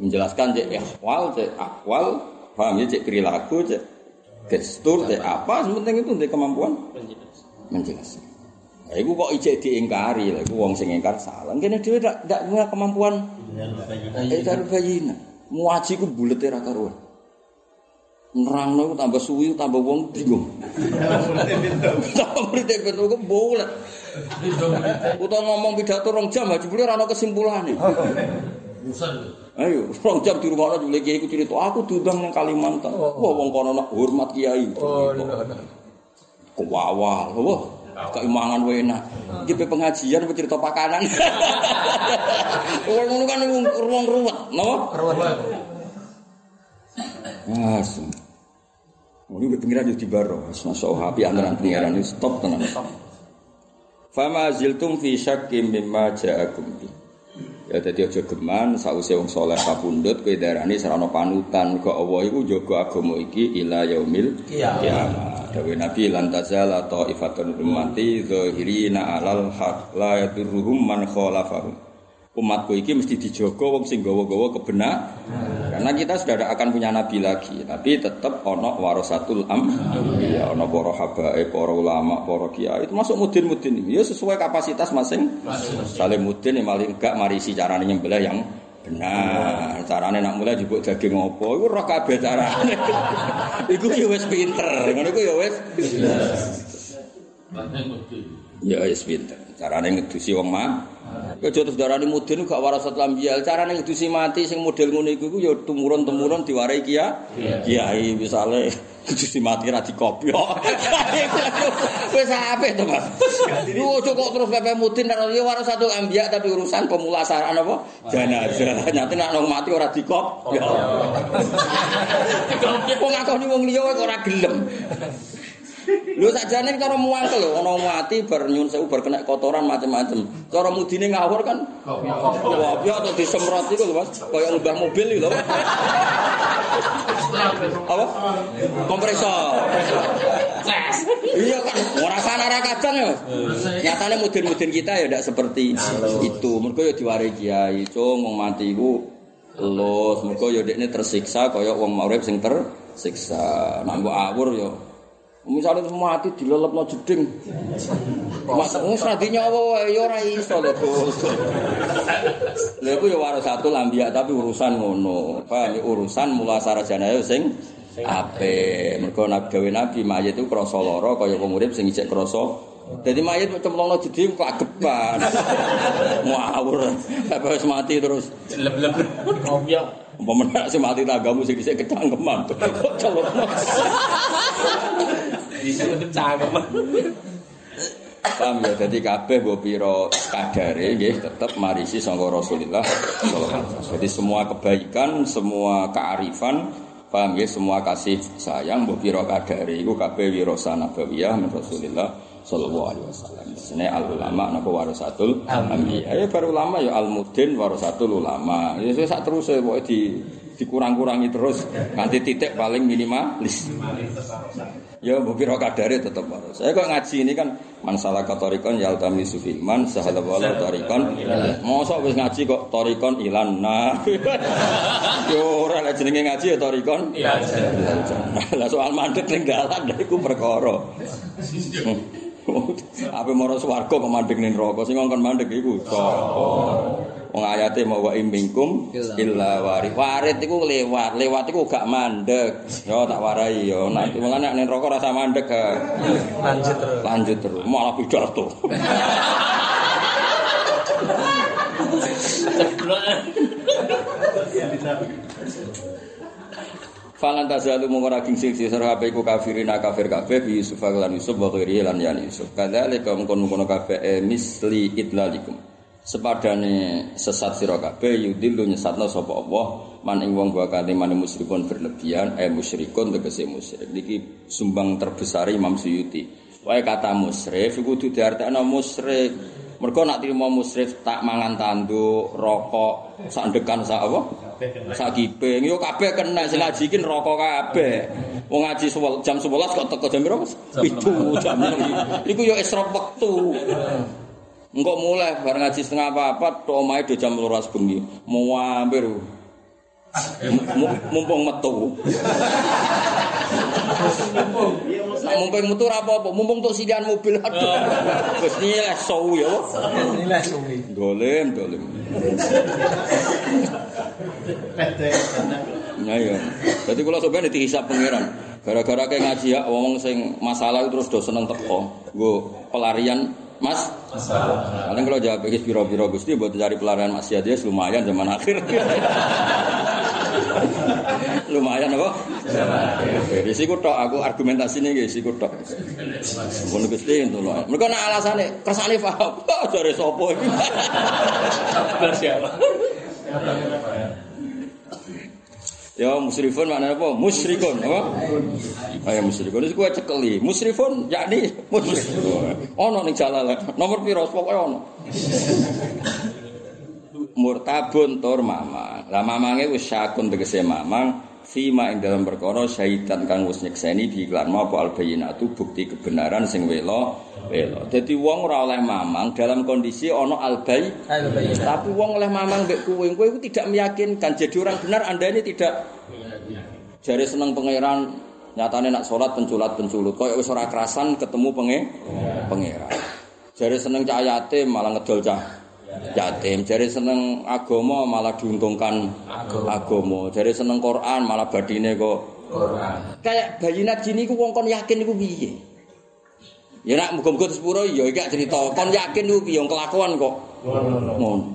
Menjelaskan cek ikhwal, cek akwal, paham ya cek perilaku, cek gestur, cek apa, sementing itu di kemampuan menjelaskan. Nah, kok ijek diingkari, lah iku wong sing ingkar salah. Kene dhewe ndak punya kemampuan Eh karo bayina. Muaji ku bulete ra karuan. Nerangno ku tambah suwi tambah wong bingung. Tambah mrite betul ku bulet. Utawa ngomong pidato rong jam aja jebule ora ana kesimpulane. Ayo, rong jam di rumah jebule kiai ku cerita, aku diundang nang Kalimantan. Wah, wong kono nak hormat kiai. Oh, Kewawal, wah. Keimangan wae enak. Iki pe pengajian apa cerita pakanan. Wong ngono kan ruang ruwet, napa? Asem. Ini udah pengiran di baro. Masya Allah, api antaran pengiran ini stop tenan. Fama ziltum fi syakkim mimma ja'akum bi. Ya dadi aja geman sause wong saleh kapundhut kowe darani sarana panutan kok Allah iku jaga agama iki ila yaumil kiamat. Dawe Nabi tazala ta'ifatun ummati zahirina alal haq la yadurruhum man khalafahum. Umatku iki mesti dijaga wong sing gawa-gawa kebenar. Karena kita sudah tidak akan punya nabi lagi, tapi tetap ono warasatul am, ya ono para habaib, para ulama, para kiai itu masuk mudin-mudin ini. Ya sesuai kapasitas masing. Saling mudin ya maling enggak marisi carane nyembelih yang benar. Carane nak mulai jupuk daging opo, iku roh kabeh carane. iku ya wis pinter, ngono iku ya wis ya wis pinter. Carane ngedusi wong mah Aja terus darani mudin gak warasatul anbiya. Carane ngedusi mati sing model ngono iku ya tumurun-temurun diwarai kia. Kiai misale ngedusi mati ra dikopyok. Wis apik to, Mas. Lu ojo kok terus pepe mudin karo ya warasatul anbiya tapi urusan pemulasaran apa? Jenazah. Nyate nek nang mati ora dikop. Ya. Kok ngakoni wong liya ora gelem. Lho sakjane cara muangkel lho ana mati bar nyun sewu bar kena kotoran macam-macam. Cara mudine ngawur kan kopi atau disemprot iku lho Mas. Kaya ngubah mobil iki lho. Apa? Kompresor. Iya kan, ora sana ora kadang ya. Nyatane mudin-mudin kita ya ndak seperti itu. Mergo ya diwari kiai, cung wong mati iku los, mergo ya dekne tersiksa kaya wong urip sing tersiksa. Nek mbok awur ya Misalnya mati dilelepno jeding. Mas wis ra dinyawa wae ya ora iso lho, Gus. Lha iku ya warasatul anbiya tapi urusan ngono. Paham urusan mula sarjana ya sing ape. Mergo nabi gawe nabi mayit itu krasa lara kaya wong urip sing ijek krasa Jadi mayit cemplungno jeding kok ageban. Ngawur. Apa wis mati terus Leb-leb kopiok. Umpama sing mati tanggamu sing isih kecangkeman. Kok celupno. Bisa cangkem. Paham ya, jadi kabeh mbok pira kadare nggih tetep marisi sangka Rasulullah. Jadi semua kebaikan, semua kearifan, paham ya, semua kasih sayang mbok pira kadare iku kabeh wirasa nabawiyah min Rasulullah sallallahu alaihi wasallam. Sene al ulama napa warasatul anbiya. Ya baru ulama ya al mudin warasatul ulama. Ya sak terus pokoke di dikurang-kurangi terus nanti titik paling minimalis. Ya mbok pira kadare tetep waras. Saya kok ngaji ini kan masalah katorikon ya altami sufilman sahala wala tarikon. Mosok wis ngaji kok tarikon ilan nah. Yo ora lek jenenge ngaji ya tarikon. Iya. Lah soal mandek ning dalan lha iku perkara. Apa moro swarga kok mandek ning neraka sing ngongkon mandek iku sapa? Wong ayate mau wa imingkum illa warid. Warid iku lewat, lewat iku gak mandek. Yo tak warai yo. Nanti mulane nek ning neraka rasa mandek. ha. Lanjut terus. Lanjut terus, malah pidato. Falan tazalu mungkara gingsing sisar kabeh iku kafirin kafir kabeh bi Yusuf lan Yusuf wa ghairi lan yan Yusuf. Kadzalika mungkon-mungkon kabeh eh, misli idlalikum. Sepadane sesat sira kabeh yudillu nyesatna sapa Allah man ing wong wa kate man musyrikun berlebihan eh musyrikun tegese musyrik. Niki sumbang terbesar Imam Suyuti. Wae kata musyrik iku kudu diartekno musyrik. Mergo nak trimo musyrik tak mangan tanduk, rokok, sandekan sak apa? Sak kiping yo kabeh kena sing ngaji iki neraka kabeh. Wong ngaji jam 11 kok teko jam Mas? Pitu jam enam. Iku yo israf wektu. Engkok mulai bareng ngaji setengah apa-apa tok omahe do jam 12 bengi. Mau hampir mumpung metu. Nah, mumpung metu apa-apa, mumpung tok silian mobil aduh. Wis nilai show ya. Nilai suwi. Dolim, dolim. Nah. Jadi kalau sebenarnya dihisap pangeran. Gara-gara kayak ngaji ya, wong sing masalah itu terus do seneng teko. Gue pelarian Mas, paling kalau jawab iki piro-piro Gusti buat cari pelarian maksiat ya lumayan zaman akhir. lumayan apa? Jadi siku tok aku argumentasine nggih siku tok. Gusti itu lho. Mergo nek alasane kersane paham, jare sapa iki? Siapa? Ya musyrifun maknanya apa? Musyrikun apa? Ayo musyrikun itu gue cekeli. Musyrifun yakni musyrikun. Ono ning jalalan. Nomor piro pokoke ono. Murtabun tur mamang. Lah mamange wis syakun tegese mamang fima ing dalam perkara syahidan kang wis nyekseni diiklan apa al bayyinatu bukti kebenaran sing wela wela. Dadi wong ora oleh mamang dalam kondisi ana al bayi. tapi wong oleh mamang mbek kowe, kowe itu tidak meyakinkan. Jadi orang benar Anda ini tidak jari seneng pangeran nyatane nak sholat penculat penculut kaya wis ora kerasan ketemu penge pangeran. Jari seneng cah yatim malah ngedol cah yatim. Jari seneng agama malah diuntungkan agama. Jari seneng Quran malah badine kok Kayak bayinat gini ku wong kon yakin iku piye? Ya nak muga-muga sepuro ya iki cerita kon yakin iku piye kelakuan kok Ngono.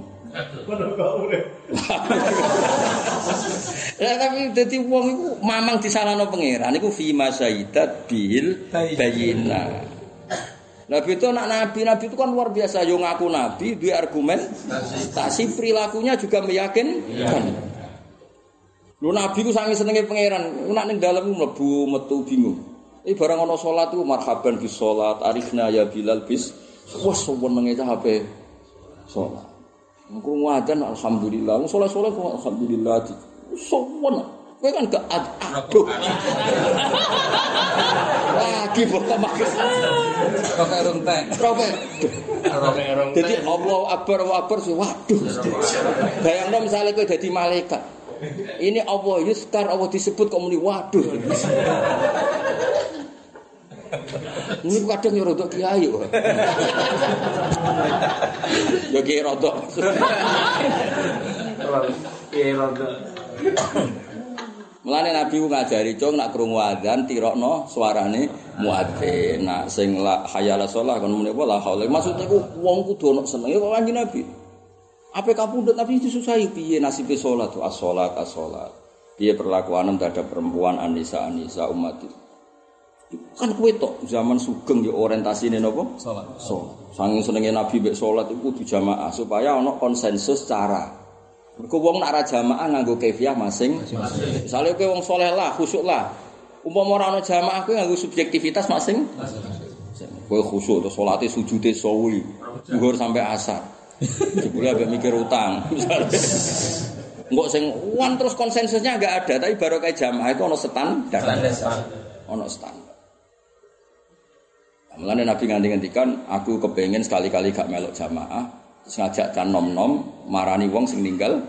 Ya tapi dadi wong iku mamang disalahno pangeran iku fi masaidat bil bayina. Nabi itu anak nabi, nabi itu kan luar biasa. Yo ngaku nabi, dua argumen, tasi perilakunya juga meyakinkan. Lu nabi ku sangi senenge pangeran, nak ning dalem mlebu metu bingung. Ini barang ono salat itu marhaban bis salat, arifna ya bilal bis. Wah senenge cah HP salat. Engko ngadan alhamdulillah, salat-salat kok alhamdulillah. Sowan. Kowe kan gak aduh. Lagi bokap makan. Kok kayak runtek. Robe. Orang-orang Jadi Allah Akbar Allah Akbar sih waduh. Bayangno misalnya kowe dadi malaikat. Ini Allah yuskar Allah disebut kok muni waduh. Ini kadang ya rodok kiai kok. Ya kiai rodok. Mulane Nabi ku ngajari cung nak krungu adzan tirokno suarane muadzin. Nak sing la hayala shalah kon muni la haula. Maksudnya ku wong kudu ono senenge kok kanjeng Nabi. Apa kapundhut Nabi disusahi piye nasibe salat tuh as-salat as-salat. Piye perlakuan terhadap perempuan Anisa Anisa umat itu. Kan kowe tok zaman sugeng ya orientasine napa? Salat. Salat. Sanging senenge Nabi mbek salat iku kudu jamaah supaya ana konsensus cara. Mergo wong nak ra jamaah nganggo kefiah masing. Misale kowe wong saleh lah, khusyuk lah. Umpama ora ana jamaah kowe nganggo subjektivitas masing. Kowe khusyuk terus salate sujude sawi. Zuhur sampai asar. Jebule ambek mikir utang. Enggak sing wan terus konsensusnya enggak ada, tapi baru kayak jamaah itu ono standar. Ono standar. Mulane Nabi nganti ngendikan aku kepengen sekali-kali gak melok jamaah, terus ngajak can nom-nom marani wong sing ninggal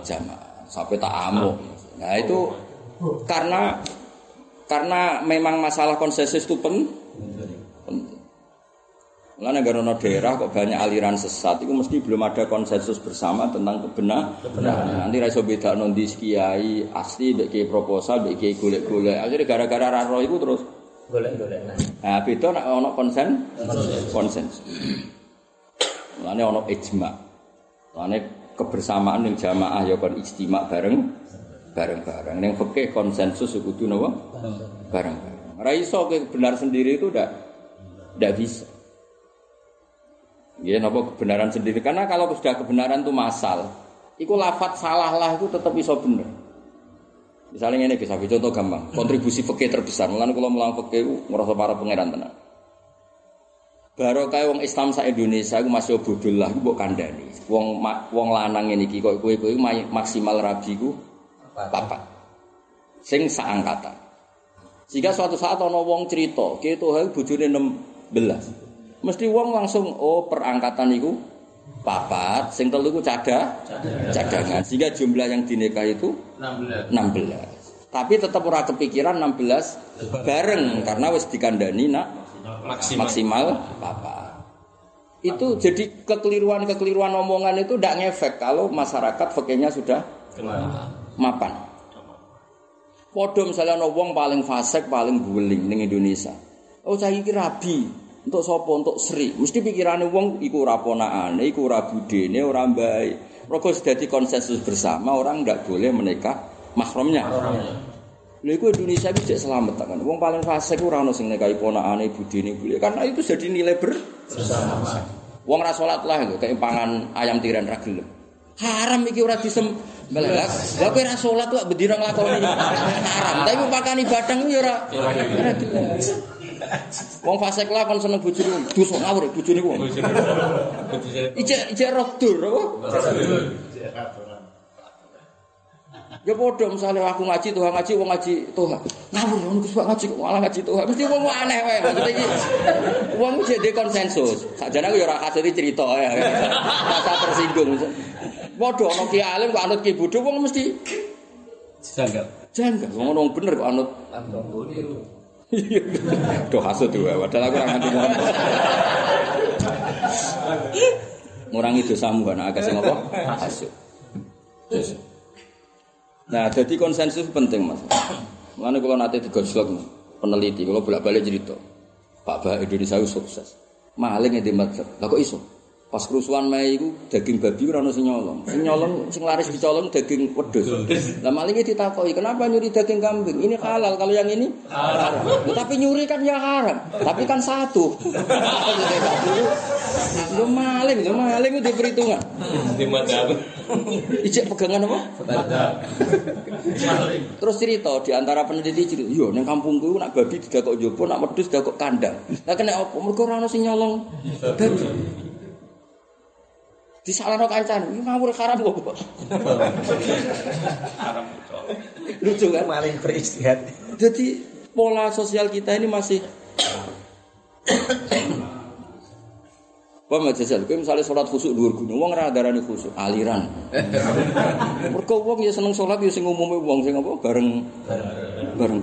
jamaah. Sampai tak amuk. Nah, itu karena karena memang masalah konsensus itu pen, penting. Mulane garono daerah kok banyak aliran sesat, itu mesti belum ada konsensus bersama tentang kebenar. kebenaran. Nanti raiso beda nondi kiai asli, mbek kiai proposal, mbek kiai golek-golek. Akhirnya gara-gara raro itu terus golek-golek nah. Nah, beda nek ana konsen konsensus. Mulane ana ijma. Mulane kebersamaan ning jamaah ya kon ijtima bareng bareng-bareng. Ning fikih konsensus ya kudu napa? Bareng-bareng. Ora iso benar sendiri itu ndak ndak bisa. Ya napa kebenaran sendiri karena kalau sudah kebenaran itu masal, iku lafat salah lah itu tetap iso bener. Misalnya ini bisa contoh gampang, kontribusi fikih terbesar. Mulane kalau mulang fikih itu ngerasa para pangeran tenan. Baru kayak wong Islam sa Indonesia aku masih bodoh lah, aku mbok kandhani. Wong wong lanang ini iki kok kowe kowe ma- maksimal rabi ku papat. Sing saangkatan. Jika suatu saat ana wong cerita, ki Tuhan bojone 16. Mesti wong langsung oh perangkatan iku papat, sing telu iku cada cadangan. Sehingga jumlah yang dinikahi itu 16. 16. Tapi tetap ora kepikiran 16 bareng karena wis dikandani nak maksimal. maksimal papa. Itu jadi kekeliruan-kekeliruan omongan itu tidak ngefek kalau masyarakat fakirnya sudah mapan. Podo misalnya ono wong paling fasik, paling guling ning Indonesia. Oh cah iki rabi. Untuk sapa? Untuk Sri. Mesti pikirane wong iku ora ponakane, iku ora budene, ora mbae. Mergo dadi konsensus bersama orang ndak boleh menikah mahramnya. Lha iku Indonesia iki cek selamat kan. Wong paling fasik ora ono sing nikahi ponakane, budene, bule. Karena itu jadi nilai bersama. Wong ra salat lah kayak pangan ayam tiran ra gelem. Haram iki ora disem Lah lah kowe ra salat kok bendina nglakoni haram. Tapi pakani badang yo ora ora gelem. Wong fasik lah kon seneng bojone, dosa ngawur bojone ku. Ijek ijek roh dur apa? Ya padha misale aku ngaji Tuhan ngaji wong ngaji Tuhan. Ngawur ngono Pak ngaji kok malah ngaji Tuhan. Mesti wong aneh wae maksudnya iki. Wong jadi konsensus. Sakjane aku ya ora kasih cerita ya. Rasa tersinggung. Padha ana ki alim kok anut ki bodho wong mesti Jangan. janggal. Wong ngono bener kok anut. Doh hasud tuh, padahal aku ora nganti ngono. Ngurangi dosamu kan agak sing apa? Dosa. Nah, jadi konsensus penting mas. Mana kalau nanti digosok peneliti, kalau bolak balik cerita, Pak Bah Indonesia sukses. Maling yang di madhab, lah kok iso? Pas kerusuhan Mei itu daging babi ora ono sing nyolong. Sing nyolong sing laris dicolong daging wedhus. Lah malinge ditakoki, "Kenapa nyuri daging kambing? Ini halal, kalau yang ini haram." Tapi nyuri kan ya haram. Tapi kan satu. Lo maling, lo maling itu perhitungan. Di madhab. Ijek pegangan apa? Terus cerita di antara peneliti cerita, yo nang kampungku nak babi didakok jopo, nak wedhus didakok kandang. Lah kena apa? Mergo ora ono sing nyolong babi. Disalahno kancan, iki ngawur haram kok. Lucu kan? Maling beristihad. Jadi pola sosial kita ini masih Apa Mas Jajal, kowe misalnya sholat khusuk dhuwur gunung, wong ora darani khusuk, aliran. Mergo wong ya seneng sholat ya sing umume wong sing apa bareng bareng.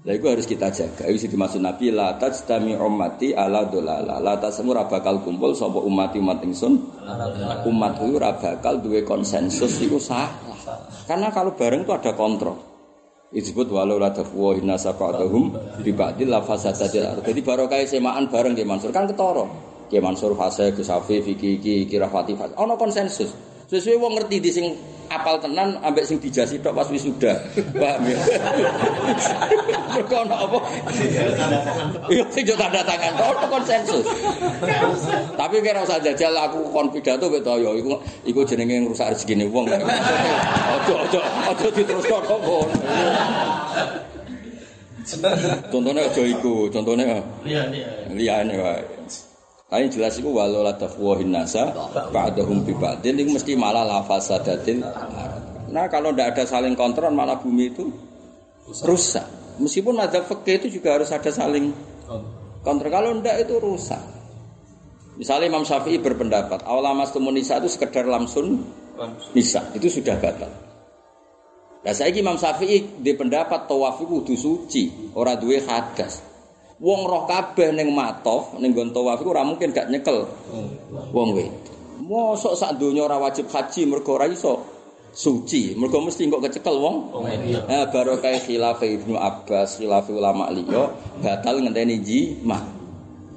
Lah itu harus kita jaga. Itu dimaksud Nabi la tajtami ummati ala dolala. La tasmu ora bakal kumpul sapa umat umat ingsun. Umat itu ora bakal duwe konsensus iku salah. Karena kalau bareng itu ada kontrol. Disebut walau la tafwa inna safa'atuhum bi ba'dil la fasadatil ardh. Jadi barokah semaan bareng Ki Mansur kan ketara. Ki Mansur fase Gus Safi Fiki Ki Kirafati fase. Ono konsensus. Sesuai wong ngerti di sing apal tenan ambek sing dijasi tok pas wisuda. Paham ya? Mergo ono apa? Iya sing yo tanda tangan tok konsensus. Tapi kira usah jajal aku kon pidato wek to yo iku iku jenenge ngrusak rezekine wong. Ojo ojo ojo diterusno kok. Contohnya aja iku, contohnya Iya, iya. liyane wae. Tapi jelas iku walau la tafwahin nasa ba'dahum bi itu mesti malah la fasadatil ard. Nah, kalau tidak ada saling kontrol malah bumi itu rusak. Meskipun ada fikih itu juga harus ada saling kontrol. Kalau tidak itu rusak. Misalnya Imam Syafi'i berpendapat, awal mas nisa itu sekedar lamsun nisa, itu sudah batal. Nah saya Imam Syafi'i di pendapat tawaf itu suci, ora duwe hadas. Wong roh kabeh ning matof ning nggon tawaf iku ora mungkin gak nyekel. Wong we. Mosok sak donya ora wajib haji mergo ora iso suci, mergo mesti kok kecekel wong. Nah, barokah khilaf Ibnu Abbas, khilaf ulama liya batal ngenteni jima.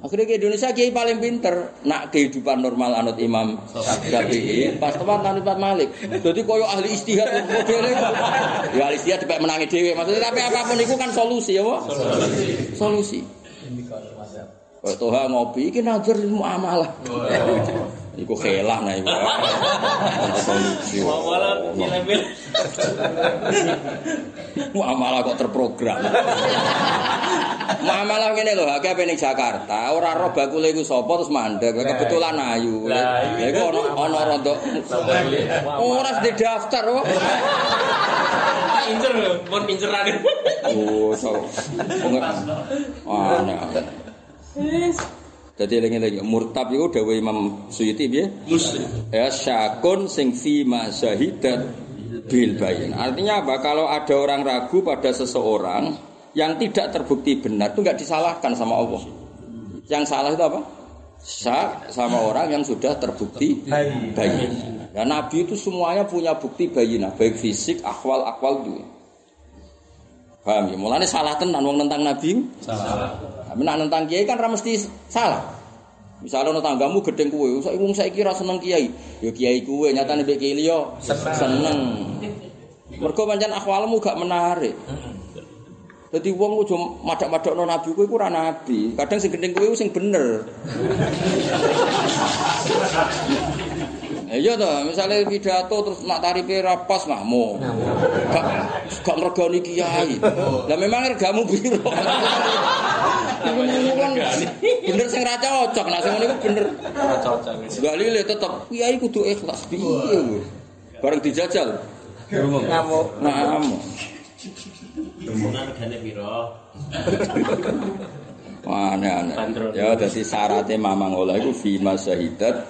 Akhirnya ke Indonesia kiai paling pinter nak kehidupan normal anut Imam Syafi'i pas teman anut Imam Malik. Jadi koyo ahli istihad modelnya. Ya ahli istihad dipek menangi dhewe maksudnya tapi apapun itu kan solusi ya, Pak. Solusi. Kok toha ngopi iki nazar muamalah. Iku khelah nah iku. Muamalah kok terprogram. Muamalah ngene lho, akeh ning Jakarta, ora roh bakule iku sapa terus mandek, kebetulan ayu. Lah, Lha iku ana ana rada ora di daftar kok. Incer lho, pun pinceran. Oh, so. Aneh. aneh. Jadi lagi lagi murtab itu dawai Imam Suyuti ya. Muslim. Ya syakun sing fi syahidat bil bayin. Artinya apa? Kalau ada orang ragu pada seseorang yang tidak terbukti benar itu nggak disalahkan sama Allah. Yang salah itu apa? Syak sama orang yang sudah terbukti bayin. Dan Nabi itu semuanya punya bukti bayinah, baik fisik, akwal, akwal juga. Paham ya? Mulanya salah tenan wong tentang Nabi. Salah. Tapi nak nentang kiai kan ra mesti salah. Misalnya ono tanggamu gedeng kuwe, saya wong saiki ra seneng kiai. Ya kiai kuwe nyatane mbek kiai liya seneng. Mergo pancen akhwalmu gak menarik. Jadi wong aja madak-madakno nabi kuwe iku ora nabi. Kadang sing gendeng kuwe sing bener. Iya toh, misalnya pidato terus nak tarife ra pas ngamo. Gak gak ngregani kiai. Lah memang regamu piro? Bener sing ra cocok, nah sing ngene iku bener. Cocok. Gak lile tetep kiai kudu ikhlas piye kowe. Bareng dijajal. Ngamuk. Ngamuk. Temunan regane piro? Wah, aneh-aneh. Ya, jadi syaratnya mamang olah itu fima syahidat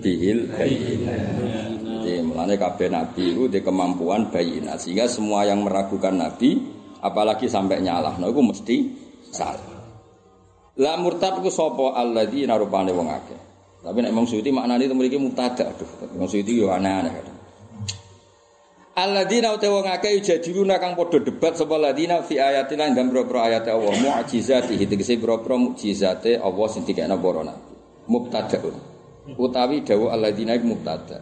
bihil. Jadi mulanya kabeh nabi itu di kemampuan bayina. Sehingga semua yang meragukan nabi, apalagi sampai nyalah, nah itu mesti salah. Lah murtad itu sopo alladzi narupane wong akeh. Tapi nek Imam Suyuti maknane itu memiliki mubtada. Aduh, Imam Suyuti yo aneh-aneh. Alladzina uta wong akeh jadiluna kang padha debat sapa ladina fi ayatina ing dalem boro ayat Allah mukjizati tegese boro mukjizate Allah sing dikene para nabi. mubtadaun. Utawi dawu alladzina mubtada.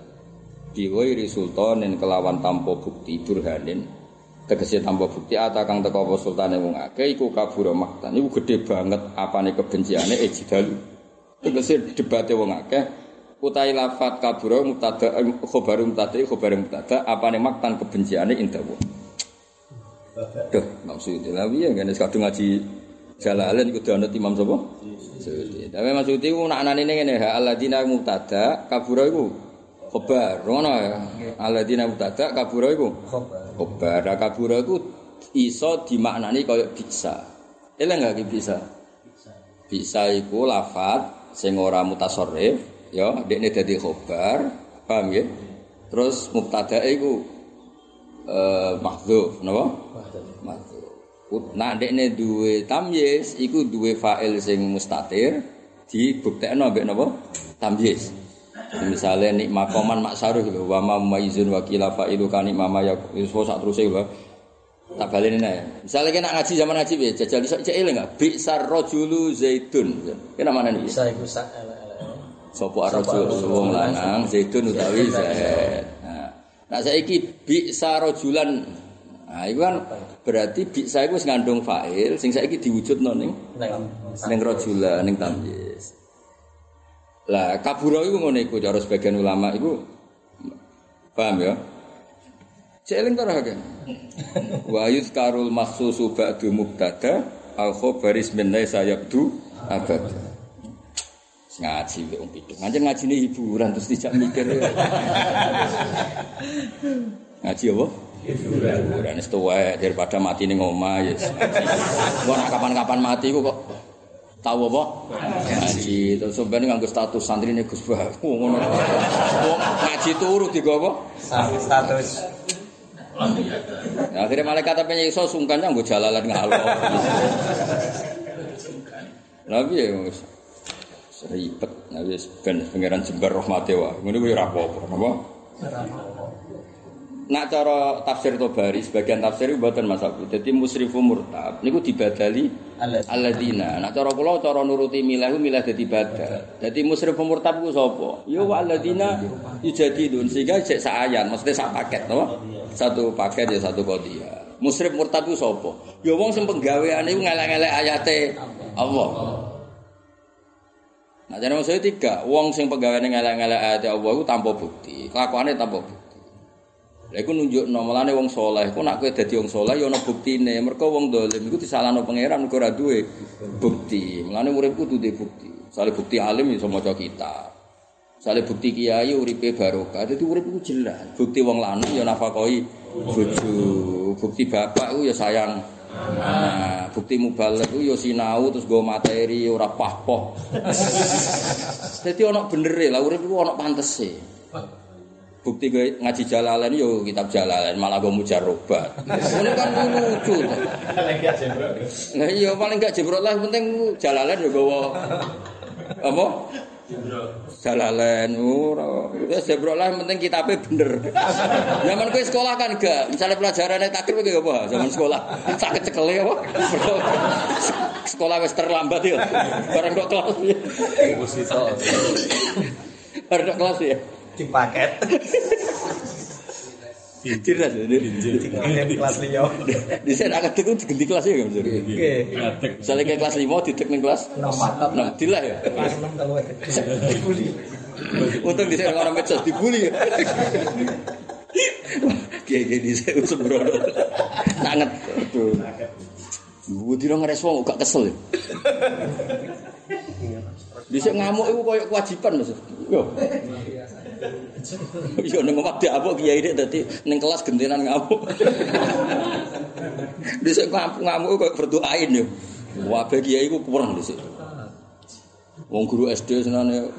Biwiri sultanin kelawan tanpa bukti burhanin tegese tanpa bukti ata kang teko apa sultane wong akeh iku kabura maktan. Iku gedhe banget apane kebenciane ejidalu tegese debate wong akeh utai lafat kabura mubtada eh, khobar mubtada khobar mubtada apane maktan kebenciane indah wong Duh, maksudnya lah piye ngene kadung ngaji Jalalain kudu ana Imam sapa? Suyuti. Tapi Mas Suyuti ku nak anane ngene ha alladzina mubtada kabura iku khobar ngono ya. Alladzina mubtada kabura iku Khobar. khobar. Kabura iku iso dimaknani kaya bisa. Eling gak bisa? Bisa iku lafat sing ora mutasarrif ya dekne dadi khobar. Paham ya? Terus mubtada iku eh mahdzuf, napa? Mahdzuf. Nah, dekne duwe tamyiz iku duwe fa'il sing mustatir dibuktekno mbek napa? Tamyiz. Misalnya nik makoman maksaruh lho wa ma maizun wa kila fa'ilu kani mama ya wis sak teruse lho. Tak baleni ae. Misale kena ngaji zaman ngaji piye jajal iso cek eling enggak? Bi'sar rajulu zaitun. Kena mana nih? Bisa iku sak elek-elek. Sopo ar-rajul wong lanang zaitun utawi zaid. Nah, saiki bi'sa rajulan. Nah, iku kan berarti bi'sa wis ngandung fa'il sing saiki diwujudno ning Neng. ning rajula ning tamyiz. Lah kabura iku ngono iku cara sebagian ulama iku paham ya? Cek eling ta ora kan? Wa yuzkarul makhsusu ba'du mubtada al khabaris min laisa yabdu abad. Ngaji wong pitu. Ngaji ngajine hiburan terus tidak mikir. Ngaji apa? Hiburan. Hiburan wis tuwek daripada mati ning omah ya. Gua nak kapan-kapan mati ku kok tahu apa? Ngaji terus sampeyan nganggo status santrine Gus Bah. Ngono. Wong ngaji turu digawa apa? Status. Ya, akhirnya malaikat apa iso sungkan nganggo jalalan ngalor. Lah piye wis ribet. Nah wis ben pangeran jembar rahmate wae. Ngono kuwi ora apa-apa, napa? Nak cara tafsir Tobari sebagian tafsir itu buatan Mas Abu. Jadi musrifu murtab niku dibadali Alladzina. alladzina. Nak cara kula cara nuruti milah milah dadi badal. Dadi musrifu murtab ku sapa? Ya wa alladzina yujadidun sehingga cek sak ayat, maksudnya sak paket napa? Satu paket ya satu qadiyah. Musrif murtab ku sapa? Ya wong sing penggaweane iku ngelek-ngelek ayate Allah. Nah, jadi maksudnya tiga, wong sing pegawainya ngelak-ngelak ayat Allah itu tanpa bukti, kelakuannya tanpa bukti. Lha iku nunjukno mulane wong saleh, ku nak kowe dadi wong saleh ya ana buktine. Mergo wong dolim iku disalahno pangeran mergo ora duwe bukti. Mulane uripku duwe bukti. Sale bukti alim iso maca kitab. Sale bukti kiai uripe barokah. Dadi urip iku jelas. Bukti wong lanang ya nafakahi bojo. Bukti bapak iku ya sayang Nah, bukti mubalek ku ya sinau terus go materi ora pah-poh. Dadi ana benere lah urip iku ana pantese. Bukti gue ngaji jalalain yo kitab jalalain malah gue mujarobat. Ini kan lucu. Nah iya paling gak jebrot lah penting jalalain yo gue apa? Jalalain ora. Ya jebrot lah penting kitabnya bener. Zaman gue sekolah kan gak, misalnya pelajarannya takdir gue apa? Zaman sekolah sakit cekel ya apa? sekolah wis terlambat ya. Barang kok kelas ya. Barang kok kelas ya. Di paket. Cerdas ya. Di kelas liya. Di sini akan teku diganti kelas ya kan? Oke. Misalnya kayak kelas 5 ditek ning kelas 6 dilah ya. Kelas 6 telu gede. Dibully. Untung di sini orang medsos dibully ya. Kiai kiai di sini sembrono. Sangat. Budi dong ngerespon gak kesel ya. Bisa ngamuk itu kayak kewajiban mas. Yo. Yo neng omah dia apa kiai ini tadi neng kelas gentenan ngamuk. Bisa ngamuk kayak berdoain yo. Wabah kiai itu kurang di situ. Wong guru SD senane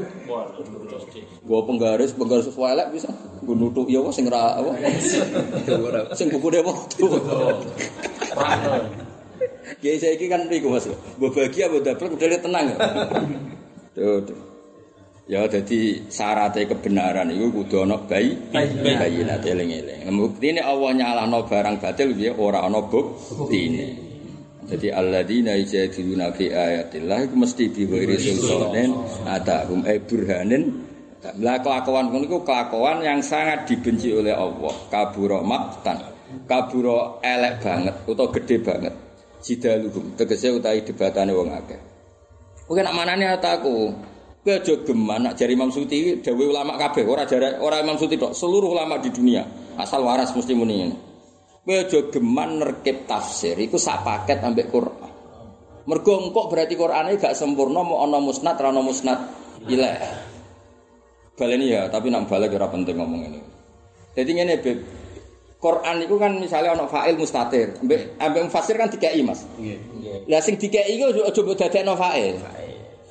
gua penggaris penggaris elek bisa gua nutuk ya apa sing ra apa sing buku apa Kiai saya kan niku Mas. Mbok bahagia mbok dapet udah tenang. Tuh. Ya jadi syaratnya kebenaran itu kudu ana bayi bayi nate eling-eling. Buktine Allah nyalahno barang batil piye ora ana buktine. Jadi alladzina yajadiluna fi ayatillah iku mesti biwiri sultanin atahum eh burhanin lah kelakuan ngono iku kelakuan yang sangat dibenci oleh Allah. Kabura maktan. Kabura elek banget utawa gede banget. Jidaluhum tegese utahi debatane wong akeh. Kowe nak manane ataku. Kowe aja geman nak jari Imam Suti dawe ulama kabeh, ora jare ora Imam Suti tok, seluruh ulama di dunia. Asal waras mesti muni ngene. Kowe aja geman nerkep tafsir iku sak paket ambek Quran. Mergo engkok berarti Qur'ane gak sempurna mau ana musnad ra ana musnad ilaih. Baleni ya, tapi nak balik ora penting ngomong ini. Jadi ngene Beb. Quran itu kan misalnya ana fa'il mustatir. Ambek ambek mufassir kan dikei Mas. Lah sing dikei iku aja mbok dadekno fa'il.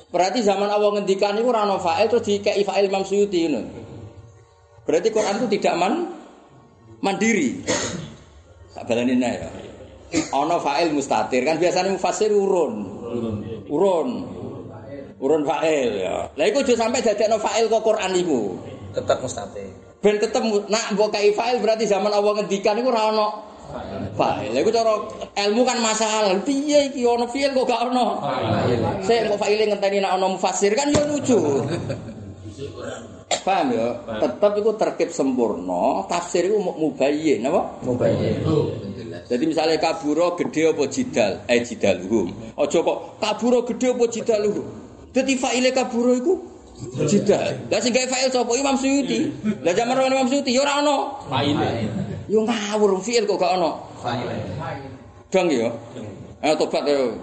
Berarti zaman Allah ngendikan iku ora ana fa'il terus dikei fa'il Imam Suyuti ngono. Berarti Quran itu tidak man mandiri. Tak baleni ya. Ana fa'il mustatir kan biasanya mufassir urun. Urun. Urun fa'il ya. Lah iku aja sampai dadekno fa'il kok Quran iku. Tetap mustahil. Ben ketemu nak mbok kai fa'il berarti zaman Allah ngendikan iku ora ono fa'il. Lah iku cara ilmu kan masalah. Piye iki ono fi'il kok gak ono? Sik kok fa'ile ngenteni nak ono mufassir kan ya lucu. Paham ya? Tetap itu terkip sempurna, tafsir itu mu- mubayyin, apa? Mubayyin. Jadi misalnya kaburo gede apa jidal, eh jidaluhum. Ojo kok kaburo gede apa jidaluhum. Jadi faile kaburo iku jidal. Lah sing gawe fa'il sapa Imam Suyuti. Lah zaman orang Imam Suyuti ya ora ono. Faile. Yo ngawur fi'il kok gak ono. Dong ya. Ayo tobat yo.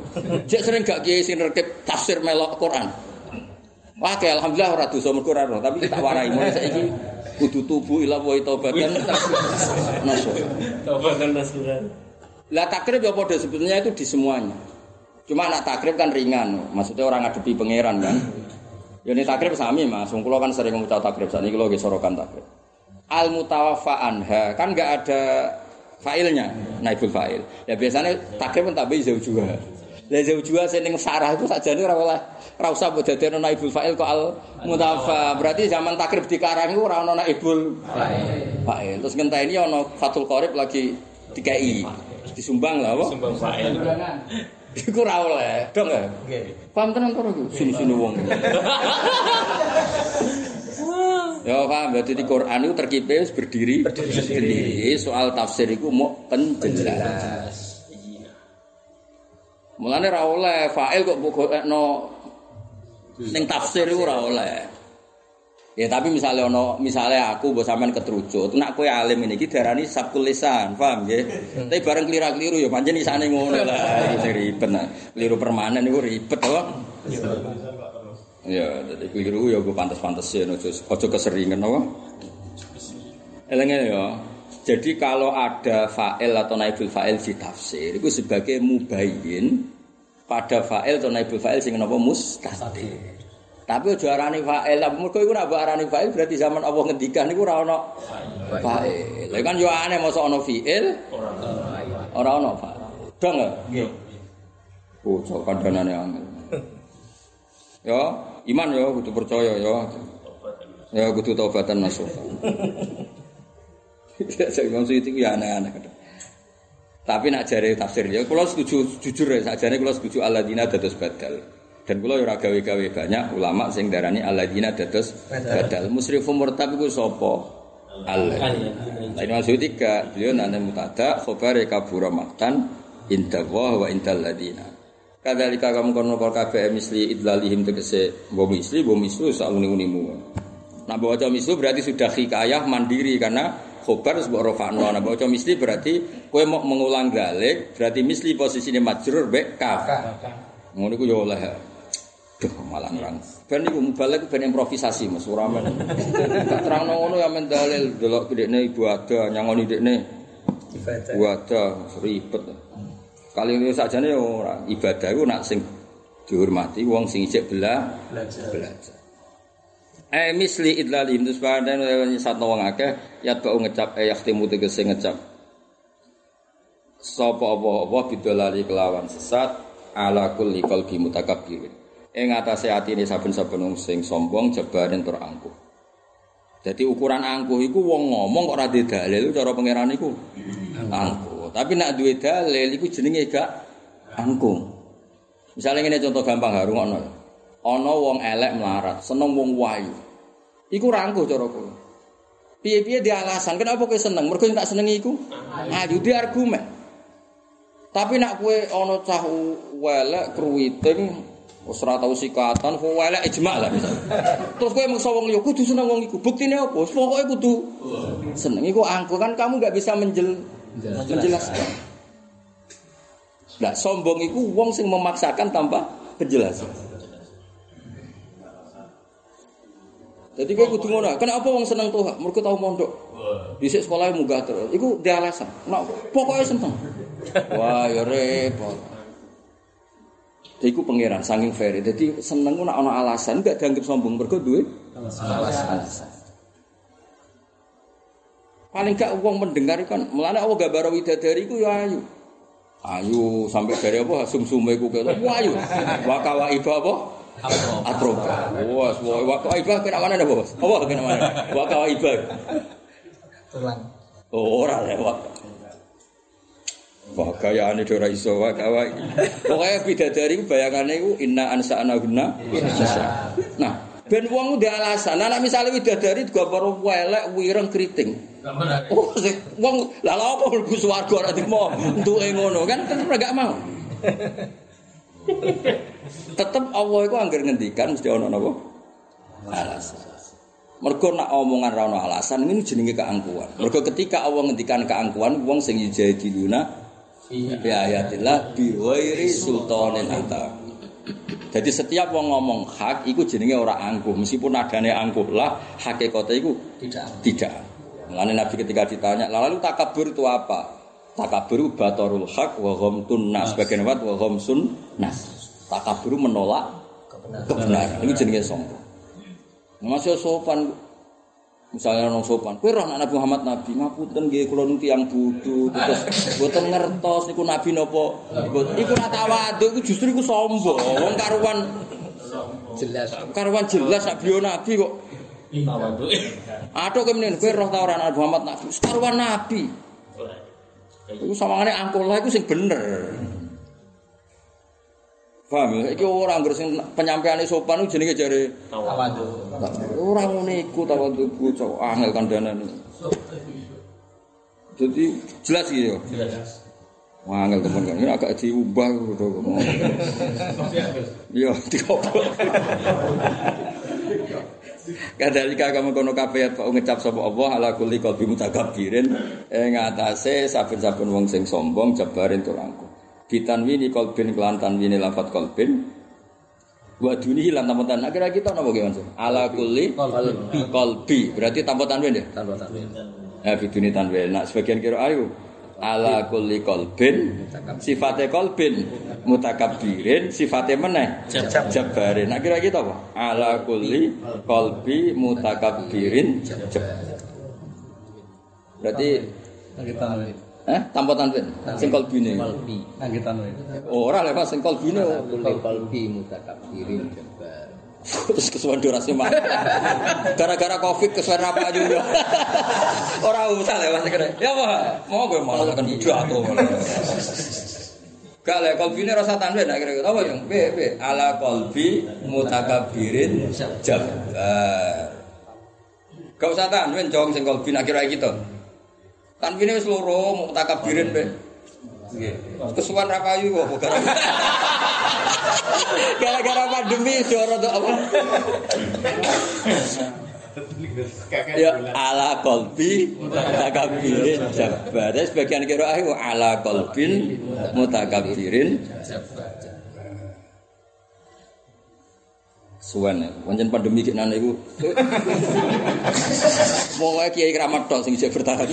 Jek sering gak kiai sing rekep tafsir melok Quran. Wah, kayak alhamdulillah ora dosa mergo ora tapi tak warai mulai saiki kudu tubuh ila wa taubatan nasuh. Taubatan nasuhan. Lah takrib ya padha sebetulnya itu di semuanya. Cuma nak takrib kan ringan, maksudnya orang ngadepi pangeran kan. Ya ini takrib sami mas, wong kula kan sering ngucap takrib, saat ini lagi sorokan takrib. Al mutawaffa anha kan nggak ada failnya, naibul fa'il. Ya biasanya takrib kan tapi jauh juga. Lah jauh juga sing ning sarah itu sajane ora oleh ora usah mbok dadekno naibul fa'il kok al mutawaffa. Berarti zaman takrib dikarang iku ora ono naibul fa'il. Terus ngenteni ono Fatul Qorib lagi dikai. Disumbang lah apa? Sumbang fail. Iku ora oleh, dong ya. Paham tenan iku? Sini-sini wong. Ya paham, berarti di Quran itu terkipe wis berdiri berdiri. Soal tafsir itu mau penjelas. Mulane ora oleh fa'il kok mbok gokekno ning tafsir iku ora oleh. Ya tapi misalnya ono misalnya aku mbok sampean ketrucut, nak kowe alim ini iki diarani sabkul lisan, paham nggih? Tapi bareng kelira-keliru ya pancen isane ngono lah, iki sing ribet. Nah. Keliru permanen iku ribet to. Ya, jadi keliru ya gue pantas-pantasin, ojo ojo keseringan apa? Elengnya ya. Jadi kalau ada fa'il atau naibul fa'il di tafsir, itu sebagai mubayyin pada fa'il atau naibul fa'il sing napa mustatir. Tapi ojo arani fa'il, lah mergo iku nek arani fa'il berarti zaman Allah ngendikan iku ora ono fa'il. Lah kan yo aneh mosok ono fi'il, ora ono fa'il. Dong ya? Nggih. Oh, cok kandhanane angel. Ya, iman ya kudu percaya ya. Ya kudu taubatan masuk. Ya saya Imam Suyuti ku ya aneh-aneh. Tapi nak jare tafsir ya kula setuju jujur ya sakjane kula setuju alladzina dados badal. Dan kula ya ora gawe-gawe banyak ulama sing darani alladzina dados badal. Musrifu murtab iku sapa? Allah. Lah Imam Suyuti gak beliau nane mutada khobar kabura maktan inda wa indal ladina. Kadalika kamu kono kol kabeh misli idlalihim tegese mbok misli mbok mislu sak uni-unimu. Nah bawa mislu berarti sudah hikayah mandiri karena khobar sebab rofakno. Nah bawa misli berarti kowe mau mengulang dalik berarti misli posisinya majrur be kaf. Ngono iku ya oleh. Duh malah ngrang. Ben iku mubalek ben improvisasi Mas ora men. Gak terangno ngono ya men dalil delok dekne ibu ada nyangoni dekne. Ibadah. Wadah ribet. Kali ini sajane ya ora ibadah iku nak sing dihormati wong sing ijek bela belajar. Eh misli idlalim terus padan satu wong akeh ya bau ngecap eh yakhtimu tegese ngecap. Sapa apa-apa bidolali kelawan sesat ala kulli qalbi mutakabbirin. Ing atase atine saben-saben wong sing sombong jebaren tur angkuh. Jadi ukuran angkuh iku wong ngomong kok ora dalil cara pangeran iku angkuh. Tapi nak duwe dalil iku jenenge gak angkuh. Misalnya ini contoh gampang harung ono. Ono wong elek melarat, seneng wong wayu. Iku rangkuh cara kowe. Piye-piye dia alasan kenapa kowe seneng? Mergo tak senengi iku ayu dia argumen. Tapi nak kowe ono cah welek kruwiting wis ora tau sikatan, kok welek ijma lah misal. Terus kowe mengsa wong liya kudu seneng wong iku. Buktine apa? Pokoke kudu seneng iku angkuh kan kamu nggak bisa menjel menjelaskan. Nah, sombong itu wong sing memaksakan tanpa penjelasan. Jadi kayak kudu ngono. Kenapa wong seneng tuh? Mergo tau mondok. Dhisik sekolah munggah terus. Iku dia alasan. Nah, pokoknya seneng. Wah, ya repot. Iku pangeran saking fair. Jadi seneng ku nak ana alasan gak dianggap sombong mergo duwe alasan. Paling gak uang mendengar kan, mulanya Allah gak baru widadari ku ya ayu. Ayu sampai dari apa sum sumai ku kata, wah ayu. Wakawa iba apa? Atroba. Wah, semua wakawa iba kena mana dah bos? Apa kena mana? Wakawa iba. Terlang. Oh, Orang lewat. Wah kaya aneh dora iso wakawa. Pokoknya widadari bayangannya ku inna ansa anaguna. Insya. Ben wong udah alasan. Nah, nek misale bidadari gambar welek wireng keriting. Oh, sing wong lah apa mlebu swarga ora dimo entuke ngono kan tetep gak mau. tetep Allah iku angger ngendikan mesti ana napa? Alasan. Mergo nak omongan ra ono alasan ini jenenge keangkuhan. Mergo ketika Allah ngendikan keangkuhan wong sing yujadiluna fi ayatillah bi ghairi sultanin ata. Jadi setiap wong ngomong hak iku jenenge ora angkuh meskipun nadane angkuh lah hakikate iku Tidak. tidak. Mulane Nabi ketika ditanya, lalu takabur itu apa? Takabur batorul hak wa ghamtun nas. Bagian wat wa ghamsun nas. Takabur menolak Kebenaran. kebenaran. Ini jenenge sombong. Masih sopan. Misalnya orang sopan, kowe roh anak Nabi Muhammad Nabi ngapunten nggih kula nu tiyang bodho terus mboten ngertos niku Nabi. Mboten- Iku ora tawadhu iku justru iku sombong. Wong karuan Jelas. karuan jelas nak bio Nabi kok Aduh kemudian kowe roh ta ora Nabi Muhammad Nabi, sekaruan Nabi. Iku sawangane angkul lah iku sing bener. Paham ya? Iki ora anggere sing penyampaiane sopan iku jenenge jare Tawadhu. Ora ngene iku ta waktu bocah angel kandhanane. Jadi jelas iki yo. Wah, angel temen kan. Ini agak diubah gitu. Iya, dikopok. Kadalika kamu kono kabeh Pak ngecap sapa Allah ala kulli qalbi mutakabbirin ing atase saben-saben wong sing sombong jabarin tur angkuh. Bitanwini qalbin kelan tanwini lafat qalbin wa dunihi lan tanpa tanwin. Akhirnya kita napa ki Mas? Ala kulli qalbi qalbi. Berarti tanpa tanwin ya? Tanpa tanwin. Ya biduni tanwin. Nah, sebagian kira ayu ala kulli qalbin sifate qalbin mutakabbirin sifate meneh jabarin. Nah kira kita apa? Ala kulli qalbi mutakabbirin jabarin. Berarti. Eh tanpa tanwin sing qalbine. Qalbi. Lagi tanwin. Oh, ora lewat sing. Kulli qalbi mutakabbirin jabbar. Terus kesuwen durasi mah. Gara-gara Covid kesuwen apa juga. Ora usah lewat kene. Ya apa? Mau gue malah kan jatuh. Gak le kolbi ini rasa tanwin nak kira-kira apa yang B B ala kolbi mutakabbirin jabbar. Gak usah tanwin jong sing kolbi nak Kan ini wis loro mau takabirin nggih Kesuwan ra payu kok. Gara-gara pandemi joro to apa? Ya ala kolbi mutakabirin jabar. Sebagian kira ayo ala kolbin mutakabirin jabar. Suwen ya, pancen pandemi kik nane iku. Mau wae kiai keramat tok sing bertahan.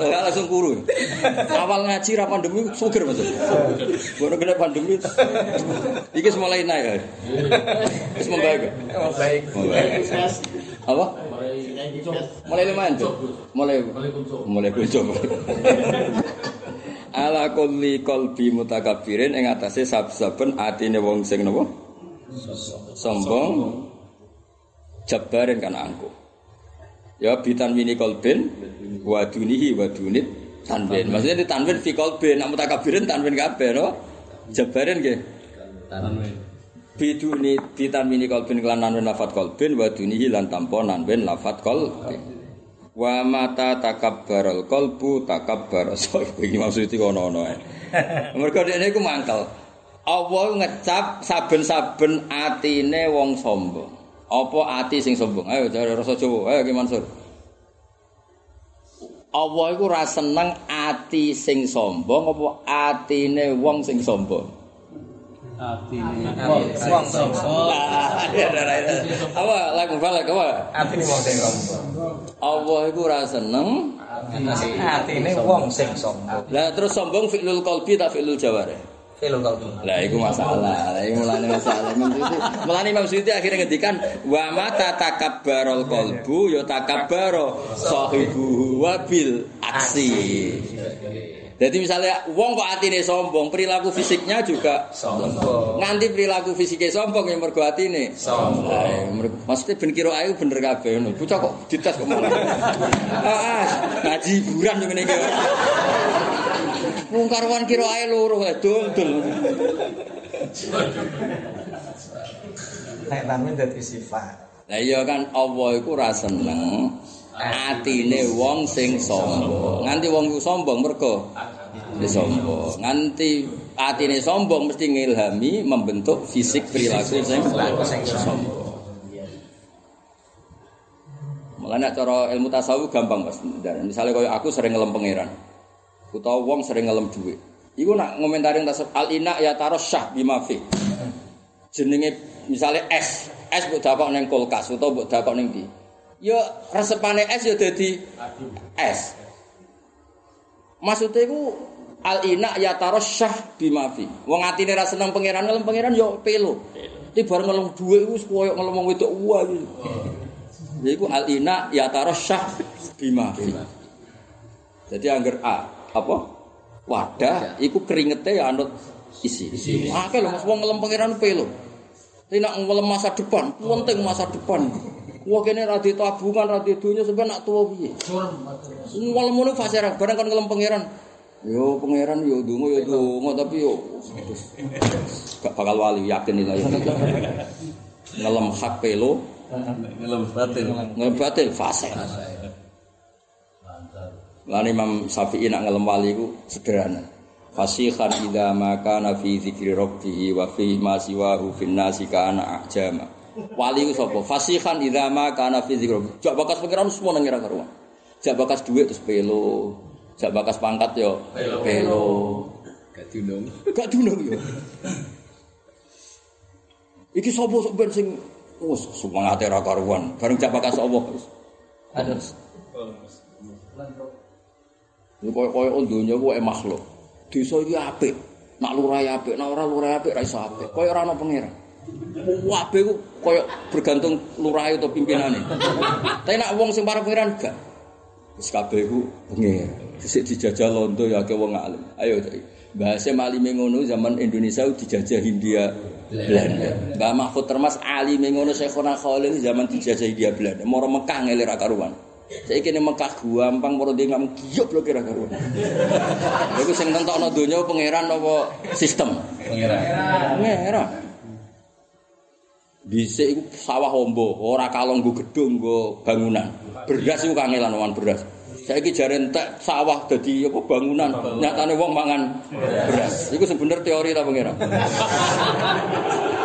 Ora langsung kuru. Awal ngaji ra pandemi suger Mas. Bono kena pandemi. Iki wis mulai naik ya. Wis membaik. Membaik. Apa? Mulai lumayan tuh. Mulai mulai kuncup. Ala kulli qalbi mutakabbirin ing atase sab-saben atine wong sing napa? sombong. Jabarin karena angkuh. Ya bitan mini kolbin wadunihi wadunit tanwin. Maksudnya di tanwin fi kolbin nak mutakabirin tanwin kabeh no? Jabarin ke tanwin. Biduni bitan mini kolbin kelan tanwin lafat kolbin wadunihi lan tampon tanwin lafat kolbin. Wa mata takabbarul kolbu takabbar sohibu iki maksudnya itu kono-kono ya mereka ini aku Allah ngecap saben-saben atine wong sombong. Apa ati sing sombong? Ayo jare rasa Jawa. Ayo Ki Mansur. Allah iku ora seneng ati sing sombong apa atine wong sing sombong. Wong wong sing Ah, ya, ya, ya, ya. Apa lagu balik apa? atine wong sing sombong. Allah iku ora seneng. Atine wong sing sombong. Lah terus sombong fi'lul qalbi tak fi'lul jawarih. Filo kalbu. Lah iku masalah. Lah iku mulane masalah. Mulane Imam Suyuti akhirnya ngendikan wa mata takabbarul qalbu ya takabbaro sahibu wabil aksi. Jadi misalnya wong kok atine sombong, perilaku fisiknya juga Sombong. nganti perilaku fisiknya sombong yang mergo atine. Sombong. Mergo- maksudnya ben kira ae bener kabeh ngono. Bocah kok dites kok malah. Ah, ah, ngaji hiburan ngene iki. Wong karuan kira ae loro ae dol-dol. Nek tanwin dadi sifat. Lah iya kan Allah iku ora seneng atine wong sing sombong. Nganti wong iku sombong mergo sombong. Nganti atine sombong mesti ngilhami membentuk fisik perilaku sing sombong. Mulane nek cara ilmu tasawuf gampang Mas. Misalnya kaya aku sering ngelem pangeran. Utawa wong sering ngelem dhuwit. Iku nak ngomentarin tasawuf al ina ya taros syah bima fi. Jenenge misalnya es, es mbok dakok ning kulkas utawa mbok dakok ning ndi. Ya resepane es ya dadi es. Maksudnya iku al ina ya taros syah bima fi. Wong atine ra seneng pangeran ngelem pangeran ya pelo. Ti bareng ngelem dhuwit iku koyo ngelem wong wedok wah iki. Yaiku al ina ya syah bima fi. Jadi angger A apa? Wadah iku keringete ya anut isi. Akeh lho Mas wong ngelem pangeran pe lho. Tapi nak ngelem masa depan, penting masa depan. Wah kene ra di tabungan, ra di dunya sampe nak tuwa piye? Ngelem ngono fase ra bareng kon ngelem pangeran. Yo pangeran yo donga yo donga tapi yo gak bakal wali yakin itu. Ngelem hak pelo, Ngelem batin. ngelem batil fase. Lan Imam Syafi'i nak ngelem wali ku sederhana. Fasihan idza ma kana fi dzikri rabbih wa fi ma siwahu fin nasi kana ajama. Wali ku sapa? Fasihan idza ma kana fi dzikri rabbih. Jak bakas pengiran semua nang ngira karuan. Jak bakas duit terus pelo. Jak bakas pangkat yo pelo. Gak diundang. Gak dunung yo. Iki sapa sok ben sing wis semangate ra karuan. Bareng jak bakas Allah. Ada kaya-kaya donya ku makhluk. Desa iki apik. Nak lurah apik, nak ora lurah apik ra iso apik. Kaya ora ana pangeran. Wabe ku kaya bergantung lurah atau pimpinane. Tapi nak wong sing para pangeran gak. Wis kabeh ku pangeran. Sik dijajah londo ya akeh wong alim. Ayo cek. Bahasa malime ngono zaman Indonesia dijajah Hindia Belanda. Mbah Mahfud Termas alime ngono Syekhona Khalil zaman dijajah Hindia Belanda. Moro Mekah ngelir karuan. Saiki ning Mekah gampang moro dia ngam giyop lho kira karuan. Lha iku sing nentokno donya pangeran apa sistem? Pangeran. Pangeran. Dhisik iku sawah ombo, ora kalong nggo gedung, nggo bangunan. Beras iku kangelan oman beras. Saiki jare entek sawah dadi apa bangunan, nyatane wong mangan beras. Iku sebener teori ta pangeran.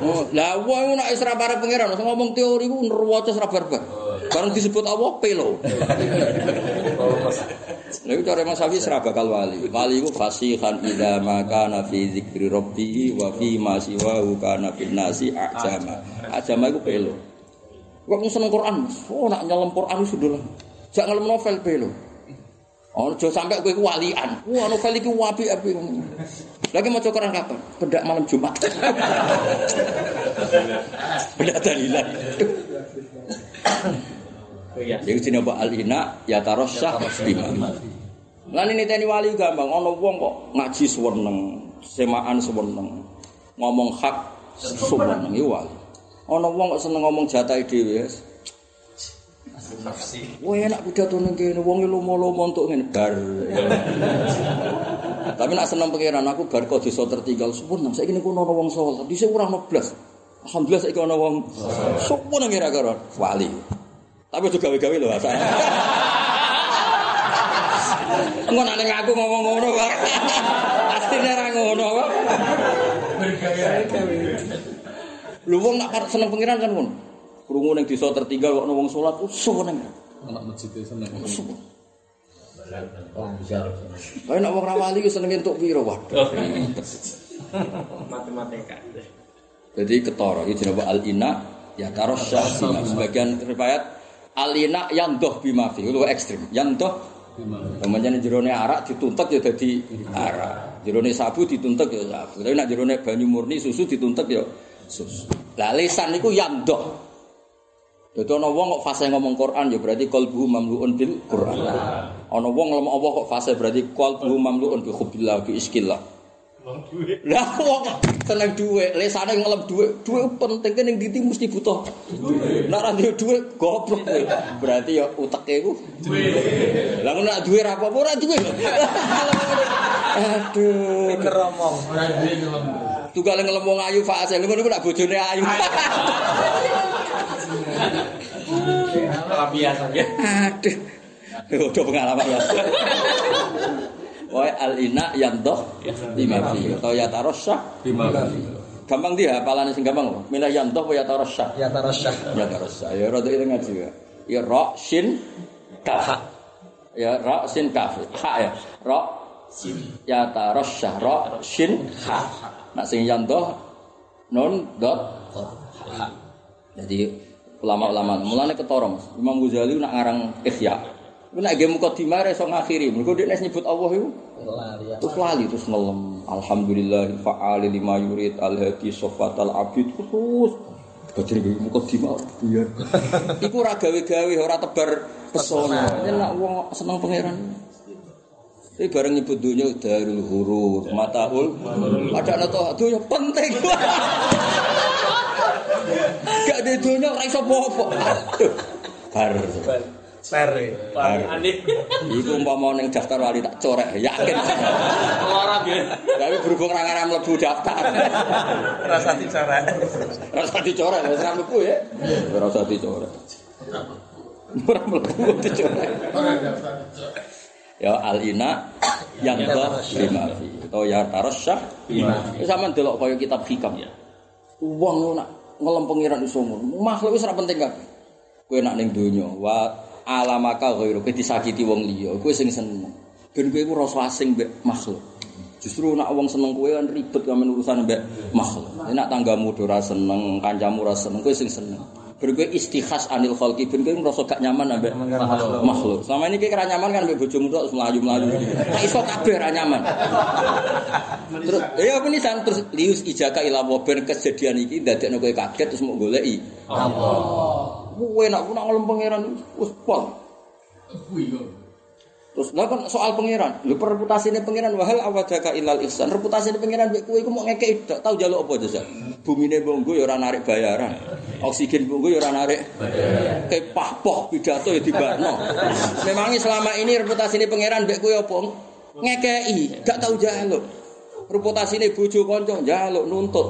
Oh, lah wong nek wis ra para pangeran, ngomong teori ku nerwaca ora barbar. Bareng disebut Allah pelo. Lha iku cara Mas Safi ora bakal wali. Wali iku fasihan idza ma kana fi dzikri rabbih wa fi ma siwahu kana fil nasi ajama. Ajama iku pelo. Kok seneng Quran? Oh nak nyelam Quran sudah. Jak ngelem novel pelo. Aja sampe kowe iku walian. Wah, novel iki apik-apik. Lagi mau Quran kapan? Bedak malam Jumat. Bedak tahlilan. Jadi sini apa alina ya tarosyah bima. Lan ini tani wali gampang. Ono wong kok ngaji seweneng, semaan seweneng, ngomong hak seweneng itu wali. Ono wong kok seneng ngomong jatai dhewe. Wah enak pidato ning kene wong lomo-lomo entuk ngene bar. Tapi nak seneng pangeran aku bar kok desa tertinggal suwun nang saiki niku ana wong saleh. Dhisik ora ono blas. Alhamdulillah saiki ana wong suwun nang kira-kira wali. Tapi juga gawe-gawe lho asal. Engko nek aku ngomong ngono kok. Asline ra ngono kok. Lho wong nak seneng pangeran kan ngono. Krungu ning desa tertinggal kok ana wong salat suwun nang. Anak masjid seneng. Suwun. Kayak nak wong ra wali ku seneng entuk piro waduh. Matematika. Jadi ketara iki jenenge al-ina ya tarosyah bima. Sebagian riwayat al-ina yang doh bima fi. Itu ekstrim. Yang doh Kemudian jerone arak dituntut ya dadi arak. Jerone sabu dituntut ya sabu. Tapi nak jerone banyu murni susu dituntut ya susu. Lah lisan niku yang doh. Dadi ana wong kok fase ngomong Quran ya berarti qalbu mamluun bil Quran. Ana wong ngomong Allah kok fase berarti qalbu mamluun bi hubbillah bi iskillah. Lah wong seneng dhuwit, lesane ngelem dhuwit. Dhuwit penting ning ndi mesti butuh. Nek ora duwe dhuwit goblok kowe. Berarti ya uteke ku. Lah ngono nek duwe ra apa-apa ora duwe. Aduh. Ngeromong. Orang duit ngelem. Tugale ngelem wong ayu fase. Ngono ku nak bojone ayu. Biasa ya. Aduh. Udah pengalaman ya. Wah al-ina yang doh lima fi atau ya tarosyah Bima gampang dia hafalannya sing gampang. Milah yang doh ya tarosyah Ya tarasyah. ya tarosyah ya rada itu ngaji ya. Ya ro shin kaf ya ro shin kaf. Ha ya. Ro ya tarosyah ro shin ha nak sing yang doh nun dot. Ha jadi ulama-ulama mulane Mas Imam Ghazali nak ngarang Ihya Iku nek ge mukadimah iso ngakhiri. Mergo nek nyebut Allah Lari ya. terus lali terus ngelem. Alhamdulillah fa'ali lima yurid al hadi sofatal abid terus. Bajine ge mukadimah biar. Iku ora gawe-gawe ora tebar pesona. Nak wong seneng pangeran. Tapi bareng nyebut dunia darul hurur, mataul, ada nato dunia penting. Gak ada dunia ora iso apa-apa. Aduh. Bar. Pere. Bar. Iku umpama ning daftar wali tak corek, yakin. Lorot ya. Tapi berhubung ra ngarep mlebu daftar. Rasa dicoret. Rasa dicoret, wis ra mlebu ya. Ora usah dicoret. Ora mlebu dicoret. Orang daftar. Ya al-ina yang doh lima fi. Atau ya tarasyah lima fi. Sama delok kaya kitab hikam ya. Wong nak ngelem pengiran iso ngono. Makhluk wis ora penting kabeh. Kowe nak ning donya wa alamaka ghairu kowe disakiti wong liya, kowe sing seneng. Ben kowe iku rasa asing mbek makhluk. Justru nak wong seneng kowe kan ribet kan urusan mbek makhluk. Nek tanggamu do ora seneng, kancamu ora seneng, kowe sing seneng. Ben kowe istikhas anil khalqi, ben kowe ngrasa gak nyaman ambek Makhluk. Selama ini kayak nyaman kan mbek bojomu tok melayu-melayu. Nah iso kabeh ra nyaman. Terus ya apa nih san terus lius ijaka ila ben kejadian iki dadekno kowe kaget terus mau goleki. Allah. Kowe nak nak ngelem pangeran wis pol. Kok. Terus lah kan soal pangeran, lho reputasine pangeran wahal awadaka ilal ihsan. Reputasine pangeran mbek kowe iku mau ngekeki tok, tau jaluk apa jasa. Bumine bonggo ya ora narik bayaran. Oksigen bonggo ya ora narik. Kayak pahpoh pidato ya dibarno. Memangnya selama ini reputasine pangeran mbek kowe apa? Ngekeki, gak tau jaluk. Reputasine bojo kanca jaluk nuntut.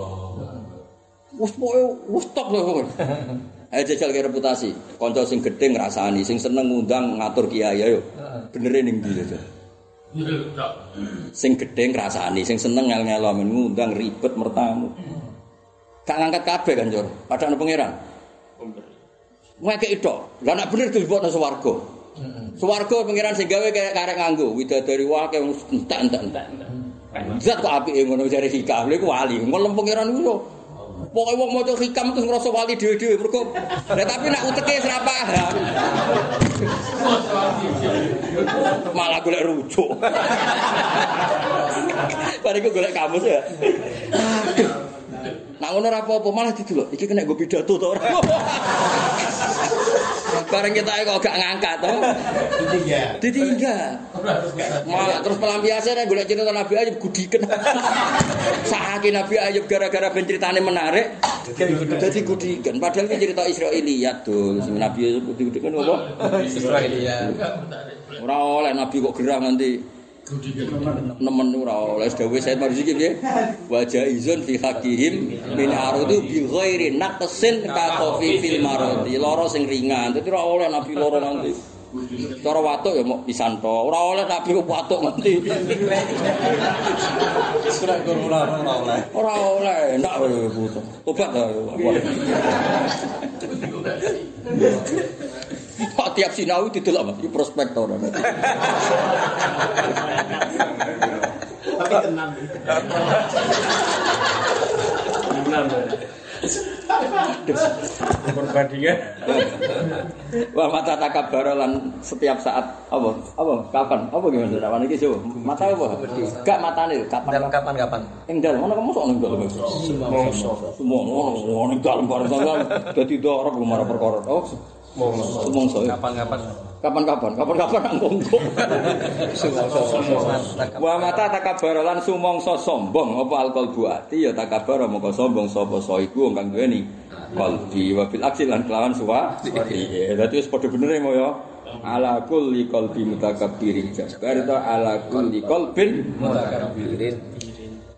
Wes pokoke wes top lho. Ayo jajal ke reputasi. Kanca sing gedhe ngrasani, sing seneng ngundang ngatur kiai ayo. Benere ning ndi jajal? Iya, Cok. Sing gedhe ngrasani, sing seneng ngel-ngelo men ngundang ribet mertamu. Gak ngangkat kabeh kan, Jor. Padahal pangeran. Ngekeki tok. Lah nek bener dilebokno swarga. Swarga pangeran sing gawe kayak karek nganggo widadari wae entek-entek. Zat kok apike ngono jare hikam. Lha iku wali. Ngelem pangeran iku yo. Pokoke wong maca hikam terus ngrasa wali dhewe-dhewe mergo. Lah tapi nek uteke paham. Malah golek rujuk. Bariku golek kamus ya. Nak ngono ora apa-apa malah didelok. Iki kena go pidato to ora. Bareng kita kok gak ngangkat toh. Ditinggal. Malah terus pelampiasan nek golek cerita Nabi Ayub gudiken. Sakake Nabi Ayub gara-gara ben ceritane menarik. Dadi gudiken. Padahal iki cerita Israiliyat tuh. Sing Nabi Ayub gudiken apa? Israiliyat. Ora oleh Nabi kok gerah nanti nemen ora oleh dawuh Said Marzuki piye? Wa jaizun fi hakihim min arudu bi ghairi naqsin ka qafi fil maradi. Lara sing ringan. Dadi ora oleh nabi lara nanti. Cara watuk ya mau pisan to. Ora oleh nabi watuk Qur'an ora oleh. ora oleh. Ndak putus. Tobat ta Kok tiap sinau didelok Mas, iki prospektor. Tapi tenang. Perbandingan. Wah mata takabara lan setiap saat apa? Apa? Kapan? Apa gimana? Rawan iki coba. Mata apa? Gak matane kapan? Dan kapan-kapan? Ing dalem ana kamu sok ning dalem. Mongso. Semua ngono ning dalem bareng sampean dadi dorok lumara perkara. Oh, Mongso. mongso. Kapan-kapan? Kapan-kapan? Kapan-kapan nang mongko. Wa mata takabara lan sumangsa sombong apa alkol buati ya takabara mongko sombong sapa saiku wong kang duweni qalbi wa bil aksi lan kelawan suwa. Iya, dadi wis padha bener ya ya. Ala kulli qalbi mutakabbirin jabar ta ala kulli qalbin Mutakabbirin.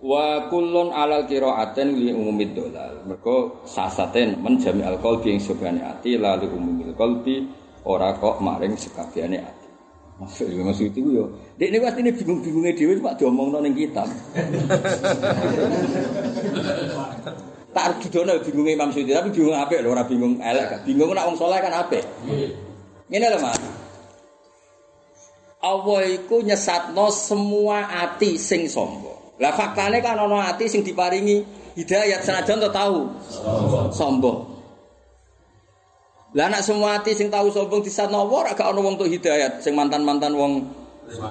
Wa kullun alal qiraatin li umumid dolal. Mergo sasaten menjami al qalbi ing sebane ati lalu umumil qalbi ora kok maring sekabehane ati. Maksud ya maksud itu yo. Dek niku astine bingung-bingunge dhewe Pak diomongno ning kitab. tak dudono bingunge Imam Suyuti tapi bingung apik lho ora bingung elek. Bingung nek wong saleh kan apik. Ngene lho Mas. Allah iku nyesatno semua ati sing sombong. Lah faktane kan ana ati sing diparingi hidayat senajan to tahu sombong. Lah anak semua ati sing tahu sombong disatno apa ora gak ana wong tuh hidayat sing mantan-mantan wong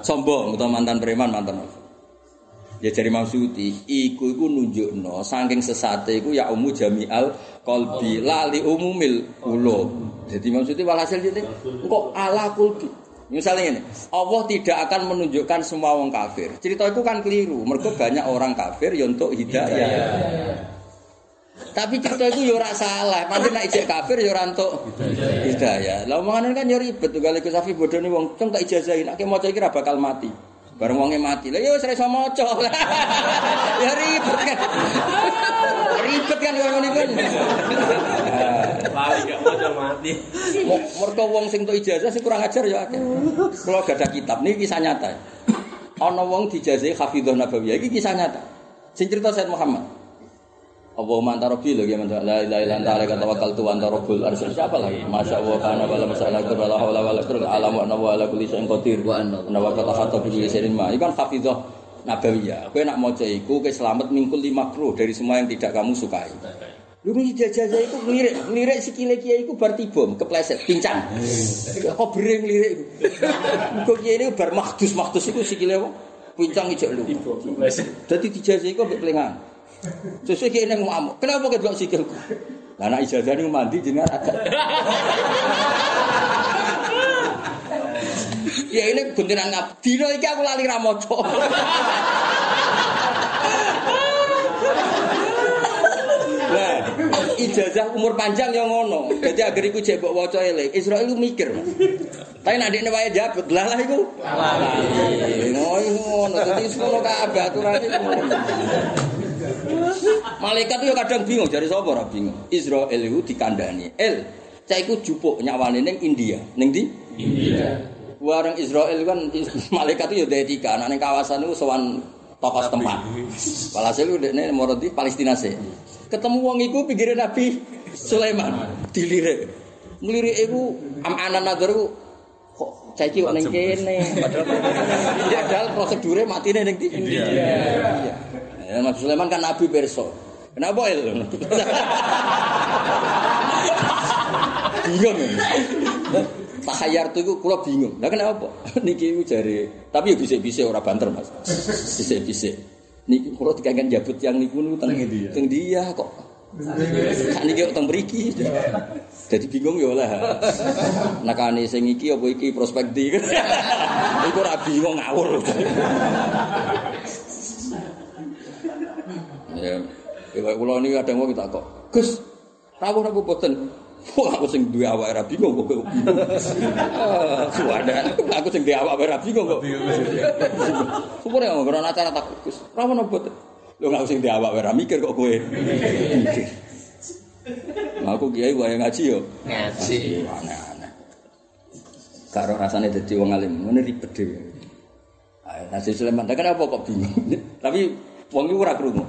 sombong utawa mantan preman mantan apa. Ya dari Mamsuti, iku iku nunjukno saking sesate iku ya umu jami'al qalbi lali umumil qulub. Jadi Mamsuti walhasil jadi kok ala qalbi. Misalnya ini, Allah tidak akan menunjukkan semua orang kafir. Cerita itu kan keliru. Mereka banyak orang kafir yang untuk hidayah. Tapi cerita itu ya ora salah. Nanti nak ijek kafir ya ora untuk hidayah. Lah omongan kan ya ribet tuh kali Safi bodoh nih wong. Cung tak ijazahin. Nek maca iki ra bakal mati. Bareng wonge mati. Lah ya wis ra iso maca. ya ribet kan. ribet kan ngene kan. Lali gak mau mati. Mergo wong sing entuk ijazah sing kurang ajar ya. Kula gak ada kitab niki kisah nyata. Ana wong dijazahi hafizah nabawiyah iki kisah nyata. Sing cerita Said Muhammad. Allahumma anta rabbi lho ya man la ilaha illa anta alaika tawakkaltu wa anta rabbul arsy siapa lagi masya Allah kana wala masalah wala haula wala quwwata alam wa wa ala kulli syai'in qadir wa anna wa qad hatta bi ma iku kan hafizah nabawiyah kowe nak maca iku kowe selamat mingkul lima makruh dari semua yang tidak kamu sukai Lu ini jajah itu ngelirik, ngelirik sikile kiai itu bar tibom, kepleset, pincang. Kok bering ngelirik itu. Kok kiai ini bar makdus, makdus itu sikile apa? Pincang ijak lu. Jadi dijajah itu sampai pelengan. Sesuai kiai ini ngamuk. Kenapa kau delok sikilku? Lah anak ijazah ini mandi jenengan agak. Ya ini buntinan ngap. Dino iki aku lali ra maca. Lah, ijazah umur panjang yang ngono. Jadi agar iku jek mbok waca elek. Israel iku mikir. Tapi nek dekne wae jabut, lah lah iku. Ngono ngono. Dadi ngono kabeh aturane ngono. Malaikat itu kadang bingung dari sapa ora bingung. Israel itu dikandani. El, cah iku jupuk nyawane ning India. Ning ndi? India. Warang Israel kan malaikat itu ya etika, nah ning kawasan itu sowan tokoh setempat. Walhasil itu dekne moro di Palestina sih. Ketemu wong iku pinggire Nabi Sulaiman dilirik. Nglirik iku am-anan nazar iku kok cah iki kok ning kene. Padahal padahal prosedure matine ning ndi? India. Ya, Mas Sulaiman kan nabi perso. Kenapa itu? bingung. Tahayar tuh iku kula bingung. Lah kenapa? Niki iku jare, tapi ya bisa-bisa ora banter, Mas. Bisa-bisa. Niki kula dikangken jabut yang niku niku teng Teng dia kok Sak niki kok teng. Jadi bingung ya oleh. Nakane sing iki apa iki prospek di. Iku ora bingung ngawur. Ya, kula niki kadang wong tak kok. Gus, rawuh apa boten? Wah, aku sing duwe awak ora bingung kok bingung. Ah, Suwada, aku sing duwe awak ora bingung kok. Supaya ngomong karena acara tak Gus. Rawuh apa boten? Lho nggak sing duwe awak ora mikir kok kowe. Mikir. Aku kiai wae ngaji yo. Ngaji. Aneh-aneh. Karo rasane dadi wong alim, ngene ribet dhewe. Ah, Nasi Sulaiman, kan apa kok bingung? Tapi wong iku ora krungu.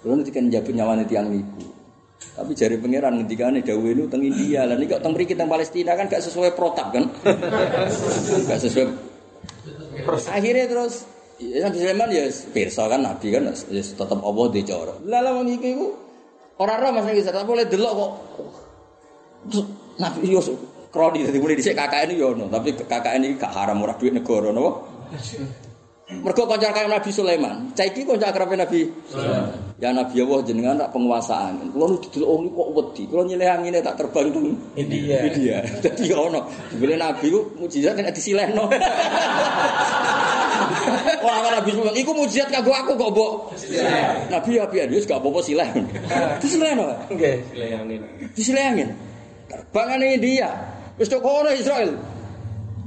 Kulo nek kan njabut nyawane tiyang niku. Tapi jari pangeran ngendikane dawuh itu teng India. Lah niki kok teng mriki teng Palestina kan gak sesuai protap kan. gak sesuai Akhirnya terus ya Nabi Sulaiman ya pirsa kan Nabi kan ya tetep Allah dicara. Lah lah wong iki iku ora ora Mas iki tapi boleh delok kok. Terus Nabi yo kroni dadi mulai dhisik KKN yo ono, tapi KKN iki gak haram ora duit negara napa? Mergo kanca kaya Nabi Sulaiman. Cah iki kanca akrabe Nabi Sulaiman. Ya Nabi Allah jenengan tak penguasaan. Kulo nu didelok oh kok wedi. Kulo nyilih angine tak terbang teng India. India. Dadi ono. Dibeli Nabi ku mujizat nek disilehno. Ora ora Nabi Sulaiman iku mujizat kanggo aku kok, Mbok. Nabi ya pian wis gak apa-apa sileh. Disilehno. Nggih, layangin. Disilehangin. Terbangan India. Wis tok kono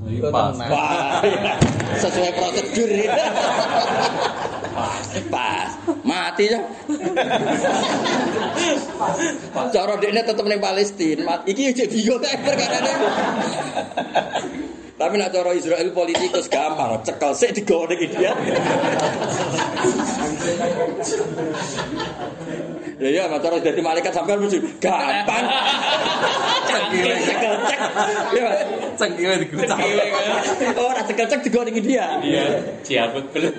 Israel. Pas. Wah, iya. sesuai prosedur. Pas, mati ya. Cara dekne tetep ning Palestina. Iki cek bingung ta perkarane. Tapi nak cara Israel politikus gampang, cekel sik digawa ning India. Ya ya, mak cara dadi malaikat sampean mesti gampang. Cekel cekel cek. Ya. Cengkile digucak. Ora cekel cek digawa ning India. Iya, ciabut belum.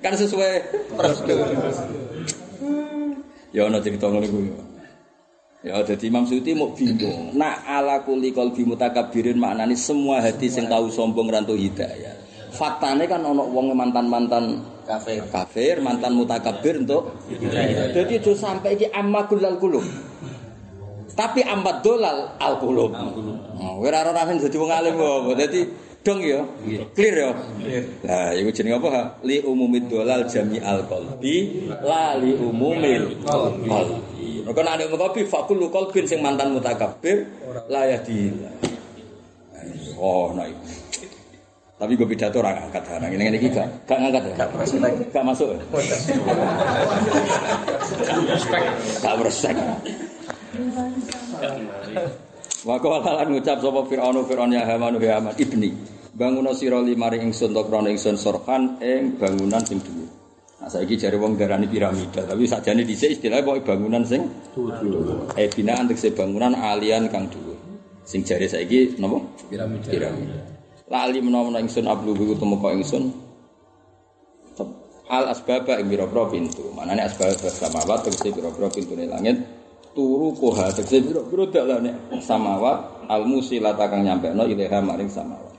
kan sesuai prosedur. Ya ana cerita ngono iku. Ya dadi Imam Suyuti mau bingung. Nak ala kulli qalbi mutakabbirin maknane semua hati sing tahu sombong rantu hidayah. Faktane kan ana wong mantan-mantan Kafir. kafir, mantan mutakabbir untuk hidayah. Jadi aja sampai iki amma kullal kulub. Tapi ambat dolal al kulub. Oh, ora ora sing dadi wong alim kok. Dadi dong ya. Clear ya. Nah, iku jenenge apa? ha? Li umumid dolal jami al qalbi, la li umumil qalbi. Maka nek ada qalbi fa kullu qalbin sing mantan mutakabbir la yahdi. Oh, nah. Tapi gue pidato orang angkat sekarang. Ini ini gak, gak ngangkat ya? Gak masuk ya? Gak berespek. Wa qala ngucap sapa Firaun Firaun ya Haman ya Haman ibni. Banguno sira limari ingsun to krana ingsun sorhan ing bangunan sing dhuwur. Nah saiki jare wong darani piramida, tapi sakjane dhisik istilah pokoke bangunan sing dhuwur. Eh binaan tegese bangunan alian kang dhuwur. Sing jare saiki napa? Piramida. Piramida. Lali menawa ingsun abluhu tumeka ingsun Tep- al asbaba ing pira-pira pintu. Manane asbab samawat tegese pira-pira pintune langit turu koha tegese pira-pira dalane samawat al musilata kang nyampekno ilaha maring samawat.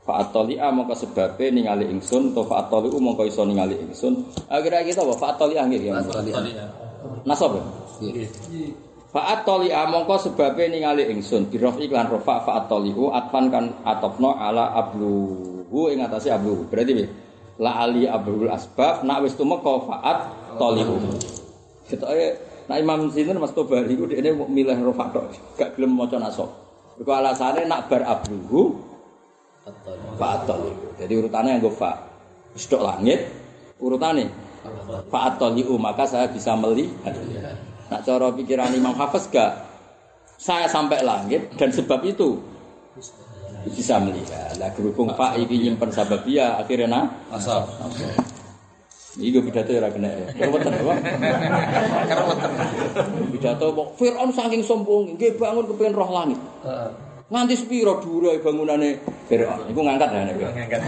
Fa atoli'a mongko sebabe ningali ingsun to fa atoli'u mongko iso ningali ingsun. Akhirnya kita apa fa atoli'a nggih ya. Nasab. ya? Fa atoli'a mongko sebabe ningali ingsun birof iklan rofa fa atoli'u atfan kan atofno ala abluhu ing atase abluhu. Berarti piye? La ali ablul asbab nak wis tumeka faat toli'u. Ketoke nak Imam Sinten Mas Tobari ku dhekne mau milih rofa tok, gak gelem maca nasab. Iku alasane nak bar abluhu Fa'atol Jadi urutannya yang gue fa. Sedok langit Urutannya Fa'atol Maka saya bisa melihat. Nak cara pikiran Imam Hafiz gak? Saya sampai langit Dan sebab itu Bisa melihat. Lah berhubung fa ini nyimpen sababia Akhirnya nah Asal. Ini gue pidato ya kena ya. Keruwetan apa? Pidato kok Fir'aun saking sombong Nggih bangun kepengen roh langit Nganti sepiro dhuwure bangunane Firaun. Iku ngangkat ya nek. Ngangkat.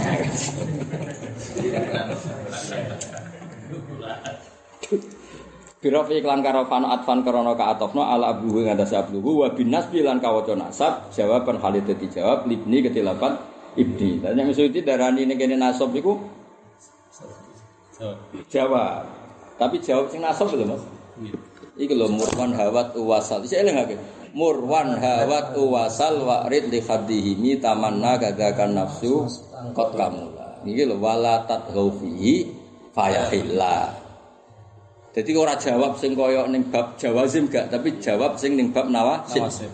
Biro fi iklan karo fano atfan karana ka atofno ala abluhu ngatasi abluhu wa bin nasbi lan kawaca nasab jawaban Khalid dadi jawab libni ketilapan ibni. Dan yang suci darani ning kene nasab iku jawab. Tapi jawab sing nasab lho Mas. Iki lho murwan hawat uwasal. Isih eling akeh. Murwan hawat uwasal wa rid li khaddihi tamanna kadakan nafsu qad kamula. Iki lho wala tadghaw fihi fayahilla. Jadi ora jawab sing kaya ning bab jawazim gak, tapi jawab sing ning bab. Nawasib.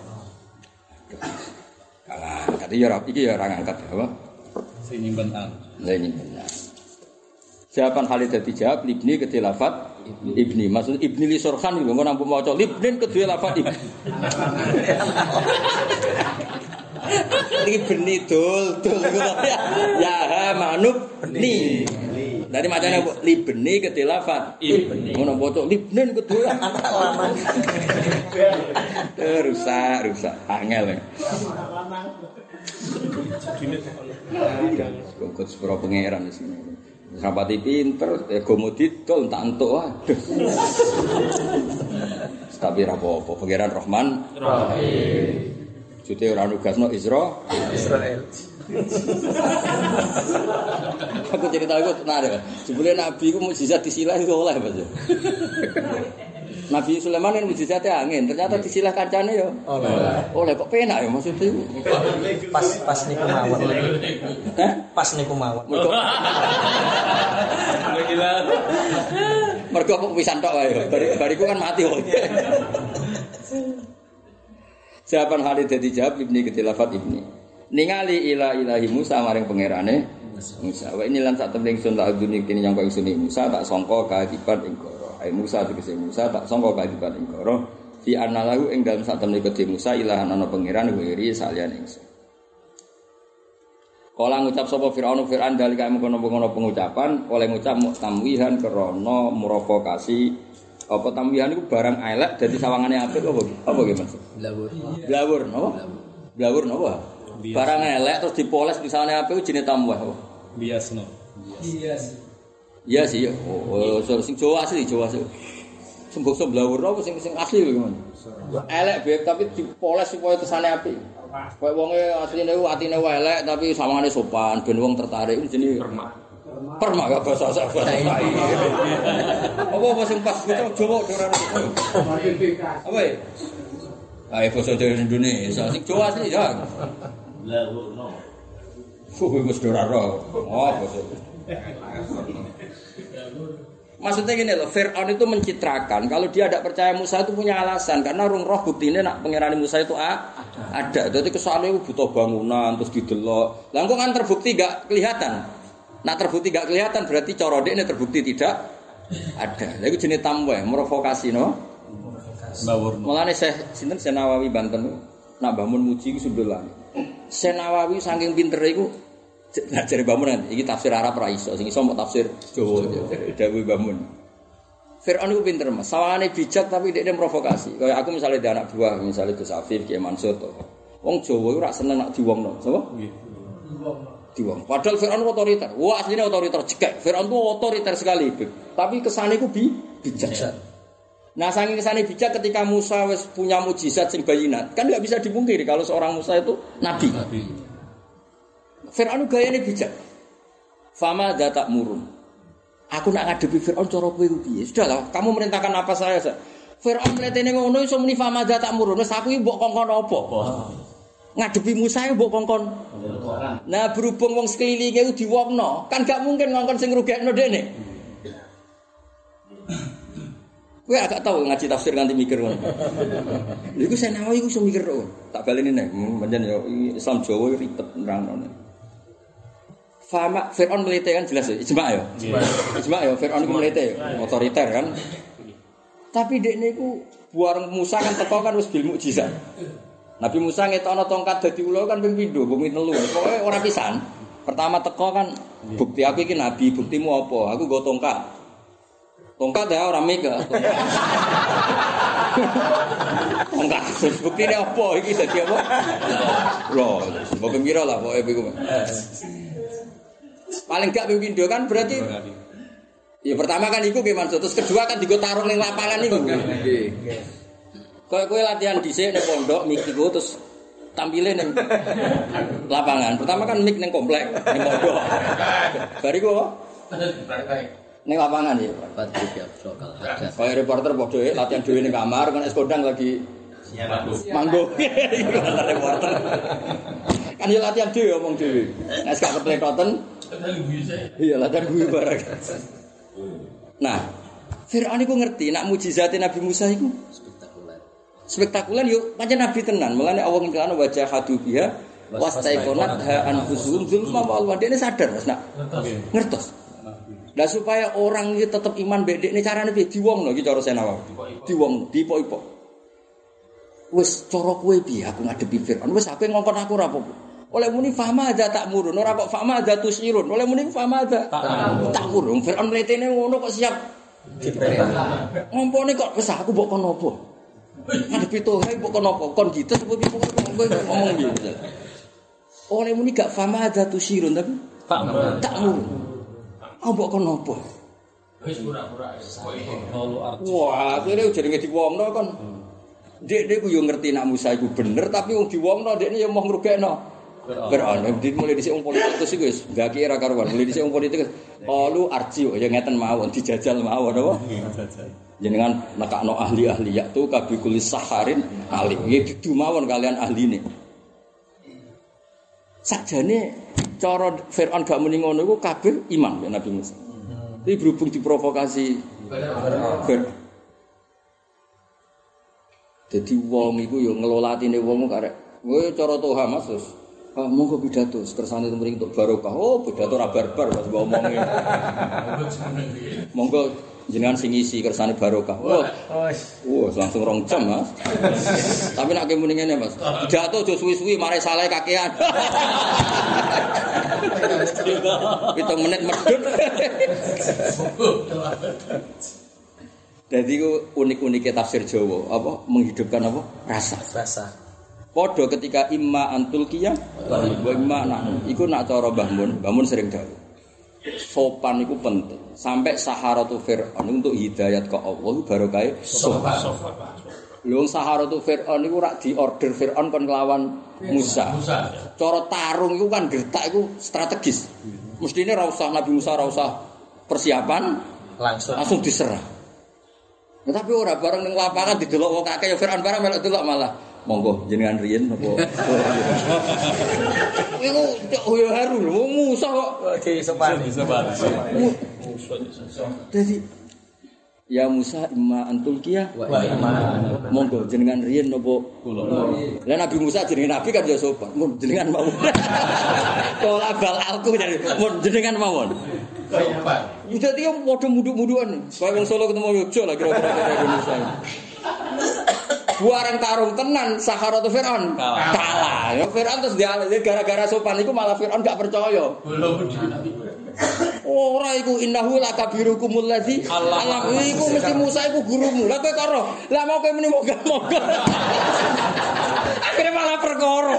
Kalah, kata ya iki ya ora ngangkat apa? Sing nyimpen an. Benar. Jawaban Khalid dadi jawab libni kedhe lafat ibni. Maksud ibni li surhan lho ngono ampun maca libnin kedhe lafat ibni. Iki beni dul dul. Ya ha manub ni. Dari macamnya apa? Libni kedhe lafat ibni. Ngono maca libnin kedhe Eh, rusak, rusak. Angel. ya. Kok sepuro pangeran di sini. Rapati pinter, ego didol tak entuk. Tapi ra apa-apa, pangeran Rahman. Rahim. Jute ora nugasno Isra. Israel. Aku cerita aku menarik. Jebule Nabi ku mukjizat disilah itu oleh Mas. Nabi Sulaiman kan mukjizatnya angin, ternyata disilah kancane ya. Oleh. Oleh kok penak ya maksudnya. Pas pas niku mawon. Hah? Pas niku mawon. Mergo Gila. mergo kok pisan tok wae. Bari bariku kan mati kok. Jawaban Khalid dadi jawab ibni ketilafat ibni. Ningali ila ilahi Musa maring pangerane Musa. Wa ini lan sak temne ingsun tak aduni kene nyangka ingsun ing Musa tak sangka keadiban ing Ai Musa tegese Musa tak sangka keadiban ing koro. Fi anallahu ing dalem sak temne kedhe Musa ilahan ana pangeran wiri salian ingsun. Kala ngucap sapa Firaun Firaun dalika mengkono-mengkono pengucapan oleh ngucap tamwihan krana mrovokasi apa tamwihan itu barang elek dadi sawangane apik apa apa ge maksud? Blawur. Blawur napa? Blawur napa? Barang elek terus dipoles misalnya apik itu jenenge tamwah. apa? Biasno. Iya sih. Oh, oh, so- sing Jawa asli Jawa asli. Sing basa blawur apa sing sing asli lho gimana? Elek beb tapi dipoles supaya kesane apik. Kayak wonge asline ku atine wae elek tapi sawangane sopan ben wong tertarik itu jenenge perma. Perma gak bahasa bahasa bahasa. Apa apa sing pas kita Jawa ora Apa ya? Ayo bahasa Jawa Indonesia sing Jawa asli ya. Blawur no. Fuh, wis ora ro. Oh, bahasa. Maksudnya gini loh, Fir'aun itu mencitrakan kalau dia tidak percaya Musa itu punya alasan karena rung roh bukti ini nak pengiran Musa itu a, ada. Jadi kesannya itu butuh bangunan terus didelok. Lah kok kan terbukti gak kelihatan. Nah terbukti gak kelihatan berarti coro ini terbukti tidak ada. Lalu jenis tambah merovokasi no. Bawur. Mulane Syekh sinten Syekh Nawawi Banten nak bangun muji iku sundulan. Syekh Nawawi saking pintere iku nah jare bangun nanti iki tafsir Arab ra iso sing iso mau tafsir Jawa dawuh bangun. Fir'aun itu pinter mas, sawangane bijak tapi dia provokasi. Kayak aku misalnya di anak buah, misalnya Gus Afif, Kiai Mansur, tuh. Wong Jawa itu rak seneng nak diwongno, sama? Diwong. Padahal Fir'aun otoriter. Wah aslinya otoriter cekek. Fir'aun itu otoriter sekali. Tapi kesannya itu bi bijak. Nah, saking kesane bijak ketika Musa punya mujizat sing bayinat, kan nggak bisa dipungkiri kalau seorang Musa itu nabi. Fir'aun gayane bijak. Fama datak murun. Aku nak ngadepi Fir'aun cara kowe piye? Sudahlah, kamu merintahkan apa saya saja. Fir'aun mletene ngono iso muni fama datak murun. Wis aku iki mbok kongkon apa? Ngadepi Musa mbok kongkon. Nah, berhubung wong sekelilinge ku diwongno, kan gak mungkin ngongkon sing ngrugekno dene. Kowe agak tahu ngaji tafsir nganti mikir ngono. Lha iku saya nawawi iku iso mikir kok. Tak baleni nek menjen yo Islam Jawa ribet nerangno. Fama Fir'aun melite kan jelas ya, ijma ya. Ijma ya Fir'aun iku melite ya, otoriter kan. Tapi dek niku buareng Musa kan teko kan wis bil mukjizat. Nabi Musa ngetokno tongkat dadi ula kan ping pindho, bumi telu. Pokoke ora pisan. Pertama teko kan bukti aku iki nabi, buktimu apa? Aku nggo tongkat. Tongkat ya orang mega. Tongkat. Bukti ini apa? Iki jadi apa? Loh, mau pembira lah, epiku. Paling gak pimpindo kan berarti Ya pertama kan iku gimana terus kedua kan digo taruh ning lapangan iku. Kayak kowe latihan dhisik ning pondok mik iku terus tampilin ning lapangan. Pertama kan mik ning komplek ning pondok. Bariku apa? Ning lapangan ya. Badri biasa kal hajat. Kayak reporter padha ya, latihan dhewe ning kamar kan es kodang lagi manggo. Iku kata reporter. Kan ya latihan dhewe omong dhewe. Nek gak kepletoten. Iya latihan gue bareng. Nah, Fir'aun iku ngerti nak mujizatnya Nabi Musa iku? Spektakuler. spektakuler yuk pancen nabi tenan. Mulane Allah ngendikan wajah hadu biha wastaiqonat ha anfusuhum. zulma wa alwan. Dene sadar Mas nak? Ngertos. Lah supaya orang iki tetep iman mbek dekne carane piye? Diwongno iki cara senawa diwongno dipok-ipok wis cara kowe piye aku ngadepi Firaun? Wis aku ngongkon aku ora apa-apa. Oleh muni fama ada tak murun ora kok fama ada tusirun. Oleh muni fama ada tak murun. Firaun mletene ngono kok siap. Ngompone kok wis aku mbok kon apa? Ngadepi Tuhan mbok kon apa? Kon gitu apa piye kowe ngomong misalnya oleh muni gak fama ada tusirun tapi tak murun. aku mbok kon apa. Wah, akhirnya jenenge diwongno kon. Dek dek ku yo ngerti nak Musa iku bener tapi wong diwongno dekne yo mau ngrugekno. Fir'aun di mulai dhisik wong politikus iku wis gak kira karuan. Mulai dhisik wong politikus qalu arjiu ya ngeten mawon dijajal mawon apa? Jenengan nekakno ahli-ahli ya tu kabikulis saharin alim. Ya didu mawon kalian ahline. Sakjane cara Fir'aun gak muni ngono iku kabeh iman ya Nabi Musa. Tapi berhubung diprovokasi Fir'aun. Jadi wong iku yo ngelola atine wong karek. Kowe cara toha Mas terus. Ah, monggo pidato, kersane temring untuk barokah. Oh, pidato ra barbar Mas mbok omongi. Monggo jenengan sing isi kersane barokah. Oh, Wes. wah langsung rong jam Mas. Tapi nek muni ngene Mas, pidato aja suwi-suwi mare salah kakean. Pitung menit medhut. Jadi unik-uniknya tafsir Jawa, apa menghidupkan apa rasa. Rasa. Podo ketika imma antul kiyah, wa imma nak, iku nak cara Mbah Mun, Mbah Mun sering dawuh. Sopan itu penting. Sampai saharatu Fir'aun untuk hidayat ke Allah baru kayak sopan. Lho saharatu Fir'aun itu rak di order Fir'aun kon nglawan Musa. Cara tarung itu kan gertak itu strategis. Mestinya ra usah Nabi Musa ra usah persiapan, Langsung. langsung diserang. Ya, tapi ora bareng ning lapangan didelok wong kakek ya Fir'aun bareng melok delok malah. Monggo jenengan riyen napa? Iku cok yo haru lho wong Musa kok. Bisa banget. Jadi Ya Musa imma antul kia monggo jenengan riyen napa Kula. Lah Nabi Musa jenenge nabi kan ya sopan. Mun jenengan mawon. Kala bal alku jadi mun jenengan mawon. Itu dia padha muduk-mudukan. Kayak wong Solo ketemu Yogyo lah kira-kira Indonesia. Buarang tarung tenan Saharatu Fir'aun Kalah. Ya Fir'aun terus dia gara-gara sopan iku malah Fir'aun gak percaya. Ora iku innahu lakabirukumul ladzi alam iku mesti Musa iku gurumu. Lah kowe karo. Lah mau kowe muni moga-moga. Akhirnya malah perkara.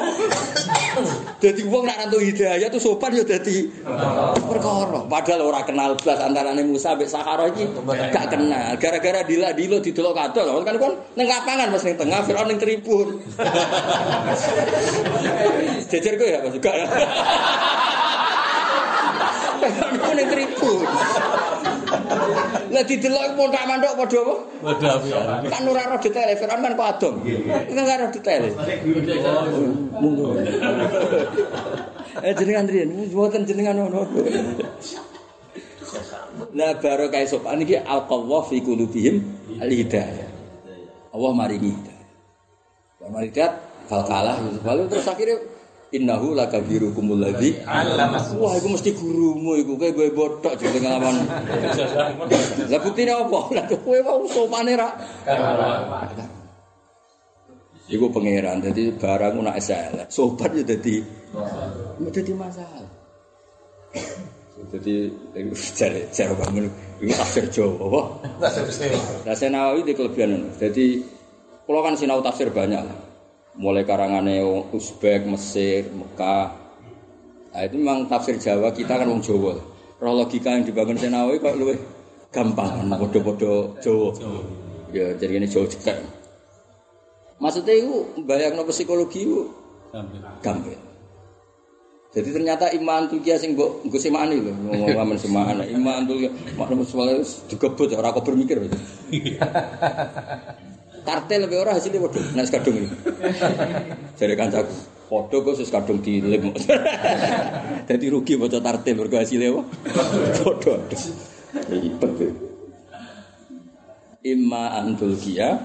Dadi wong nak rantuk hidayah tuh sopan ya dadi perkara. Padahal ora kenal blas antarane Musa mbek Sahara iki gak kenal. Gara-gara dila-dilo didelok kadol. Kan kon ning lapangan ning tengah Firaun ning tribun. Jejer kowe ya Mas juga ya. Ning tribun. Lah didelok pondak mandok padha apa? Wadah ya. Kan ora ora detail, Firaun kan kok adong. Kan ora detail. Monggo. Eh jenengan riyen, mboten jenengan ngono. Lah baru kae sopan iki alqawwa fi qulubihim al-hidayah. Allah maringi hidayah. Wa maridat fal kalah lalu terus akhirnya innahu lakabirukumul ladzi Wah, iku mesti gurumu iku kowe gue botok jeneng nglawan. Lah buktine apa? Lah kowe wae sopane ra. Iku pangeran, jadi barang nak elek. Sopan ya dadi dadi masalah. Jadi iku jare jare bangun iku tafsir Jawa apa? Lah saya Nawawi di kelebihan. Jadi kalau kan sinau tafsir banyak lah. Mulai karangane Uzbek, Mesir, Mekah. Nah, itu memang tafsir Jawa kita kan wong Jawa. Roh logika yang dibangun Senawi kok luwih gampang, podo-podo Jawa. Ya, jadi ini Jawa cekek. Maksudnya itu bayang psikologi itu gampang. Jadi ternyata iman tuh kia sing mbok nggo semani lho, ngomong aman semana. Iman tuh kia maknum soalnya digebut ora kok bermikir. Kartel lebih ora hasilnya waduh, nek kadung ini. Jadi kancaku, foto kok sus kadung dilem. Jadi rugi baca tartil mergo hasilnya? Foto. Ribet. ya. Imma antul kia,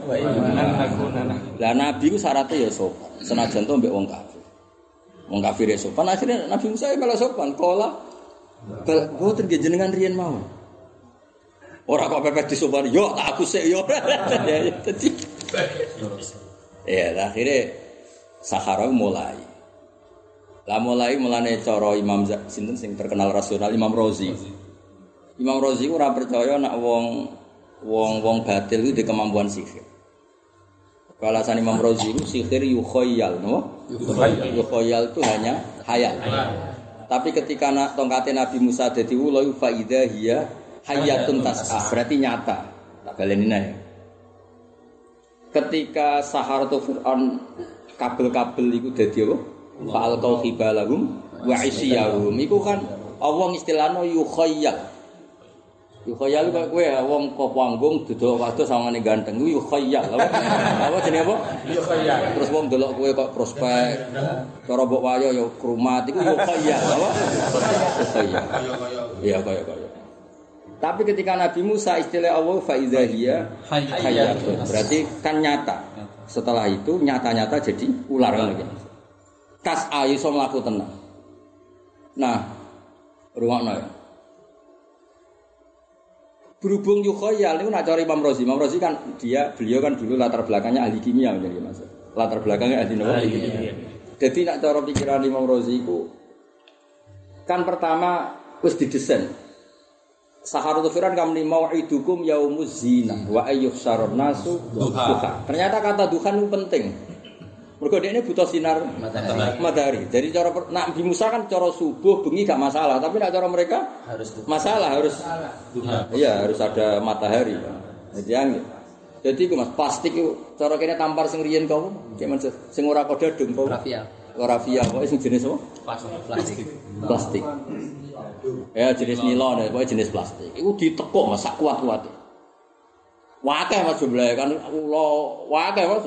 lah Nabi ku syaratnya ya sopan. Senajan to mbek wong kafir. Wong kafir ya sopan, akhirnya Nabi Musa ya malah sopan. Kola, bal, boten jenengan riyen mau. Ora kok pepes disopan, yo tak aku sik yo. Ya, ya, Ya, akhirnya Sahara mulai. Lah mulai mulane cara Imam sinten sing terkenal rasional Imam Rozi. Imam Rozi ora percaya nak wong wong wong batil itu di kemampuan sihir. Kalau alasan Imam Rozi itu sihir yukhoyal, no? Yukhoyal itu hanya hayal. Tapi ketika nak tongkatnya Nabi Musa jadi ulo faida hiya hayatun tas'ah berarti nyata. Tak balenin aja. Ketika Sahar atau Fir'aun kabel-kabel itu jadi apa? Fa'al kau khibalahum wa isyahum. Itu kan Allah istilahnya. Yukhoyal kok kowe ya wong kok panggung duduk waduh sawangane ganteng ku yukhoyal. Apa apa jenenge apa? Yukhoyal. Terus wong delok kowe kok prospek. Cara mbok wayo ya krumat iku yukhoyal. Apa? Yukhoyal. Iya kaya kaya. Tapi ketika Nabi Musa istilah Allah fa idza hiya hayyatun. Berarti kan nyata. Setelah itu nyata-nyata jadi ular kan lagi. Tas ayu iso mlaku tenang. Nah, rungokno ya. Berhubung yukhoyal itu nak cari Imam Rozi. Imam Rozi kan dia beliau kan dulu latar belakangnya ahli kimia menjadi mas. Latar belakangnya ahli kimia. Jadi nak cara pikiran Imam Rozi itu kan pertama wis didesain. Saharatul Firan kam ni mau'idukum yaumuz zina wa ayyuhsarun nasu duha. Ternyata kata duhan itu penting. Mergo ini butuh sinar Matahari. matahari. Jadi cara nak Nabi Musa kan cara subuh bengi gak masalah, tapi nak cara mereka Harus masalah harus iya harus ada matahari jadi angin jadi itu mas plastik itu cara kene tampar sing riyen kau sih sing ora dadung kau Rafia. ora via kok sing jenis apa Plastik. plastik ya jenis nilon ya pokoknya jenis plastik itu ditekuk mas sak kuat kuat Wakeh mas jumlah kan ulo wakeh mas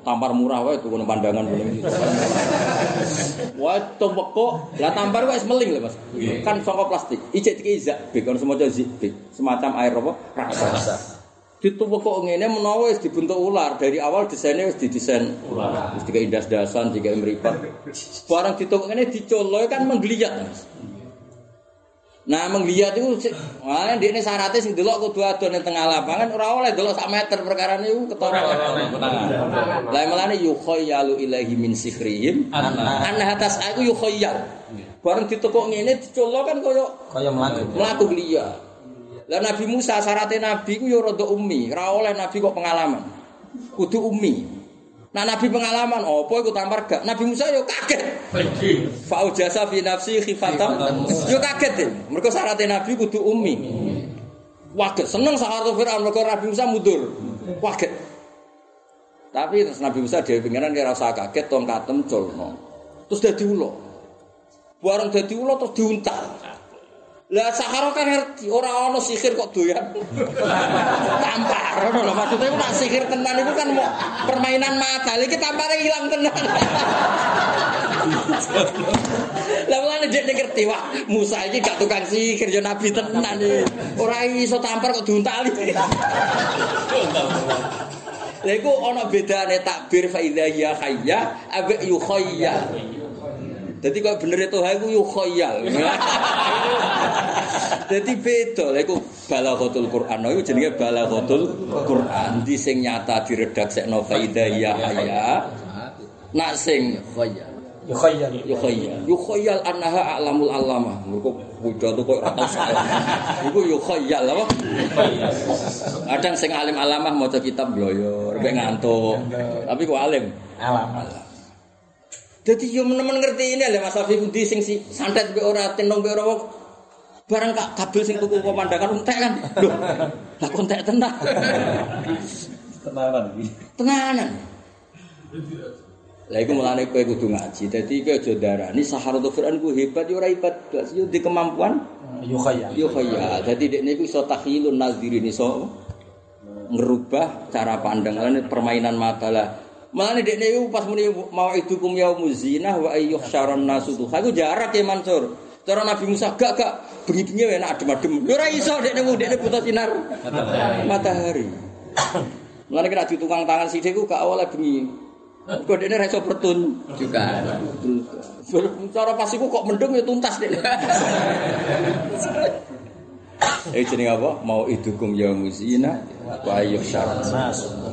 tampar murah wae tukun pandangan boleh Wah, tumpeko, lah tampar wis meling lho Mas. Kan saka plastik. Ijek zak bik kan semoga zibik, semacam air apa? Raksasa. Ditumpeko ngene menawa wis dibentuk ular. Dari awal desainnya wis didesain ular. Wis dikai das-dasan, dikai mripat. Barang ditumpuk ngene dicoloy kan menggeliat Mas. Nah, menggeliat itu wah dia ini syaratnya sing delok kudu adon ning tengah lapangan ora oleh delok sak meter perkara niku ketara. Lah melane yukhayyalu ilaihi min sihrihim Anna atas aku yukhayyal. Bareng ditekuk ngene dicolok kan kaya Kaya mlaku. mlaku liya. Lah Nabi Musa syaratnya Nabi ku ya rada ummi, ora oleh Nabi kok pengalaman. Kudu ummi. Nah Nabi pengalaman, opo iku tampar gak? Nabi Musa yo kaget. Fa'u jasa fi nafsi khifatam. Yo kaget deh. Mergo syaratnya Nabi kudu ummi. Waget seneng sahabat Fir'aun mergo Nabi Musa mundur. Waget. Tapi terus Nabi Musa dhewe pengenan kira usah kaget tongkatem colno. Terus dadi ulo. Bareng dadi ulo terus diuntal. Lah Sahara kan ngerti, ora ana sihir kok doyan. tampar lho maksudnya iku nak sihir tenan itu kan mau permainan mata. Iki tampare ilang tenan. Lah mulane jek ngerti wah Musa iki gak tukang sihir yo nabi tenan iki. Ora iso tampar kok diuntali. Lha iku ana bedane takbir fa idza hiya hayya abe yukhayya. Dadi kok bener itu aku yukhayal. Dadi beda lha iku balaghatul Quran. Iku jenenge balaghatul Quran. Di sing nyata diredaksekno fa idza hiya hayya. Nak sing Khoya. Yukhayyal. yukhayal. Yukhayal annaha a'lamul alama. Mergo pidato kok ora tau salah. Iku yukhayal apa? Kadang sing alim alamah maca kitab bloyor, mek ngantuk. Tapi kok alim. Alamat. Jadi yo menemen ngerti ini lah Mas Afif Budi sing si santet be ora tenong be ora wong barang kak kabel sing tuku pemandangan entek kan. Loh, lah kok entek tenan. Tenanan iki. Tenanan. Lah iku mulane kowe kudu ngaji. Dadi kowe aja darani Saharatul Fir'aun ku hebat yo ora hebat blas. Yo di kemampuan Yukhayal. yo kaya. Dadi dekne iku iso takhilun nazirin iso ngerubah cara pandang Mulane permainan mata lah. Mulane dekne iku pas muni mau idukum yaumuz zinah wa ayyuh syaron nasu tuh. Aku jarak ya Mansur. Cara Nabi Musa gak gak bengi-bengi enak adem-adem. Lho ora iso dekne mu dekne buta sinar matahari. Mulane kira di tukang tangan sithik ku gak awalnya bengi. Kok dekne ra iso pertun juga Cara pas iku kok mendung ya tuntas dek. Eh jeneng apa? Mau idukum ya muzina wa ayyuh syarat.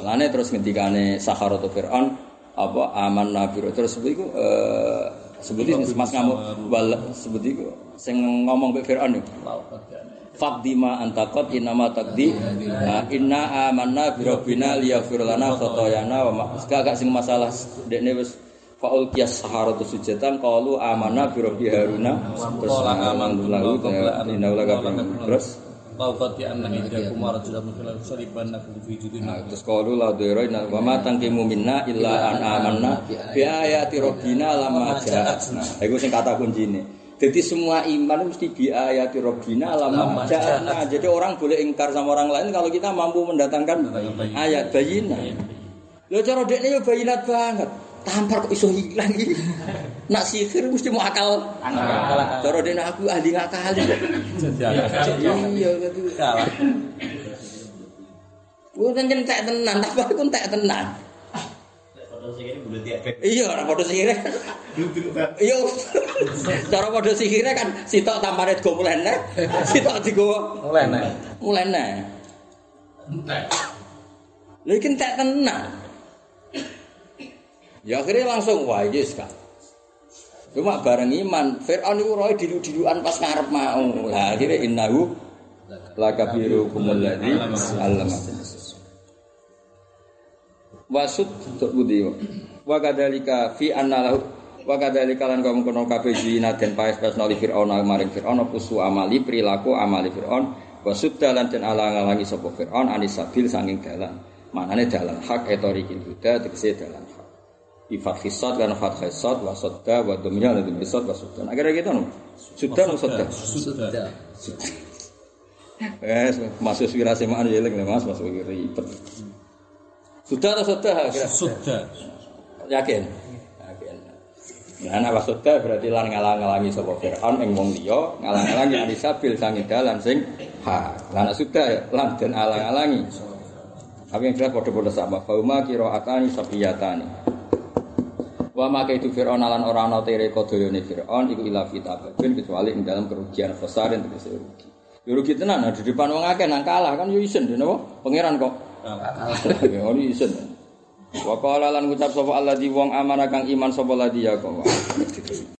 Lane terus ngendikane Saharatu Fir'aun apa aman nabi terus sebut iku eh sebut Mas kamu wal sebut iku sing ngomong mbek Fir'aun iku. Faqdima antaqat innama taqdi Nah, inna amanna bi rabbina liyaghfir lana khotoyana wa ma gak sing masalah dekne wis faul qiyas saharatu sujatan qalu amanna bi rabbi haruna terus amantu lahu inna laka terus Lauqati anna idakum rajulan min saliban nakum fi judin Nah, terus qalu la dhiraina wa ma tanqimu minna illa an amanna bi ayati rabbina lamma ja'atna. Iku sing kata kuncine. Jadi semua iman mesti bi ayati rabbina lamma ja'atna. Jadi orang boleh ingkar sama orang lain kalau kita mampu mendatangkan ayat bayina. Lho cara dekne yo bayinat banget. Tampar kok iso hilang iki. Nak sihir mesti mau akal. Cara dekne aku ahli ngakali. Iya, gitu. kalah. Gue kan entek tenan, tak aku entek tenan. Iya, ora padha sihire. Iya. Cara padha sihire kan sitok tampare go mulene, sitok digo Mulai nek. mulene. Lha iki entek tenan. Ya akhirnya langsung wah yes kak. Cuma bareng iman, Fir'aun itu roy dilu-diluan pas ngarep mau. Lah akhirnya innahu lakabiru kumul ladzi allama. Wasud untuk budi. Wa kadzalika fi anna lahu wa kadzalika lan kaum kono kabeh zina den paes-paes nali Fir'aun maring Fir'aun apa su amali perilaku amali Fir'aun wasud dalan den alang-alangi sapa Fir'aun anis sabil sanging dalan. Manane dalan hak etorikil huda tegese dalan Ifat hisad karena fat hisad wasodda wa dumya lan hisad wasodda. Akhirnya gitu no. Sudah no sodda. sudah Eh, masuk wira semaan ya lek Mas, masuk wira ribet. Sudah atau sudah? Kira? Sudah. Yakin? Yakin. Nah, nek sudah berarti lan ngalang-alangi sapa Firaun ing wong liya, ngalang-alangi Anisabil sange dalan sing ha. Lah nek sudah lan den alang-alangi. Tapi yang jelas padha-padha sama. Fauma qiraatani sabiyatani. Wa maka itu Fir'aun lan ora ana tere kodayane Fir'aun iku ila fitabin kecuali ing dalam kerugian besarin tegese rugi. Ya rugi tenan di depan wong akeh nang kalah kan yo isen napa? Pangeran kok. Ya ono isen. Wa qala lan ngucap sapa Allah di wong amana kang iman sapa ladi ya kok.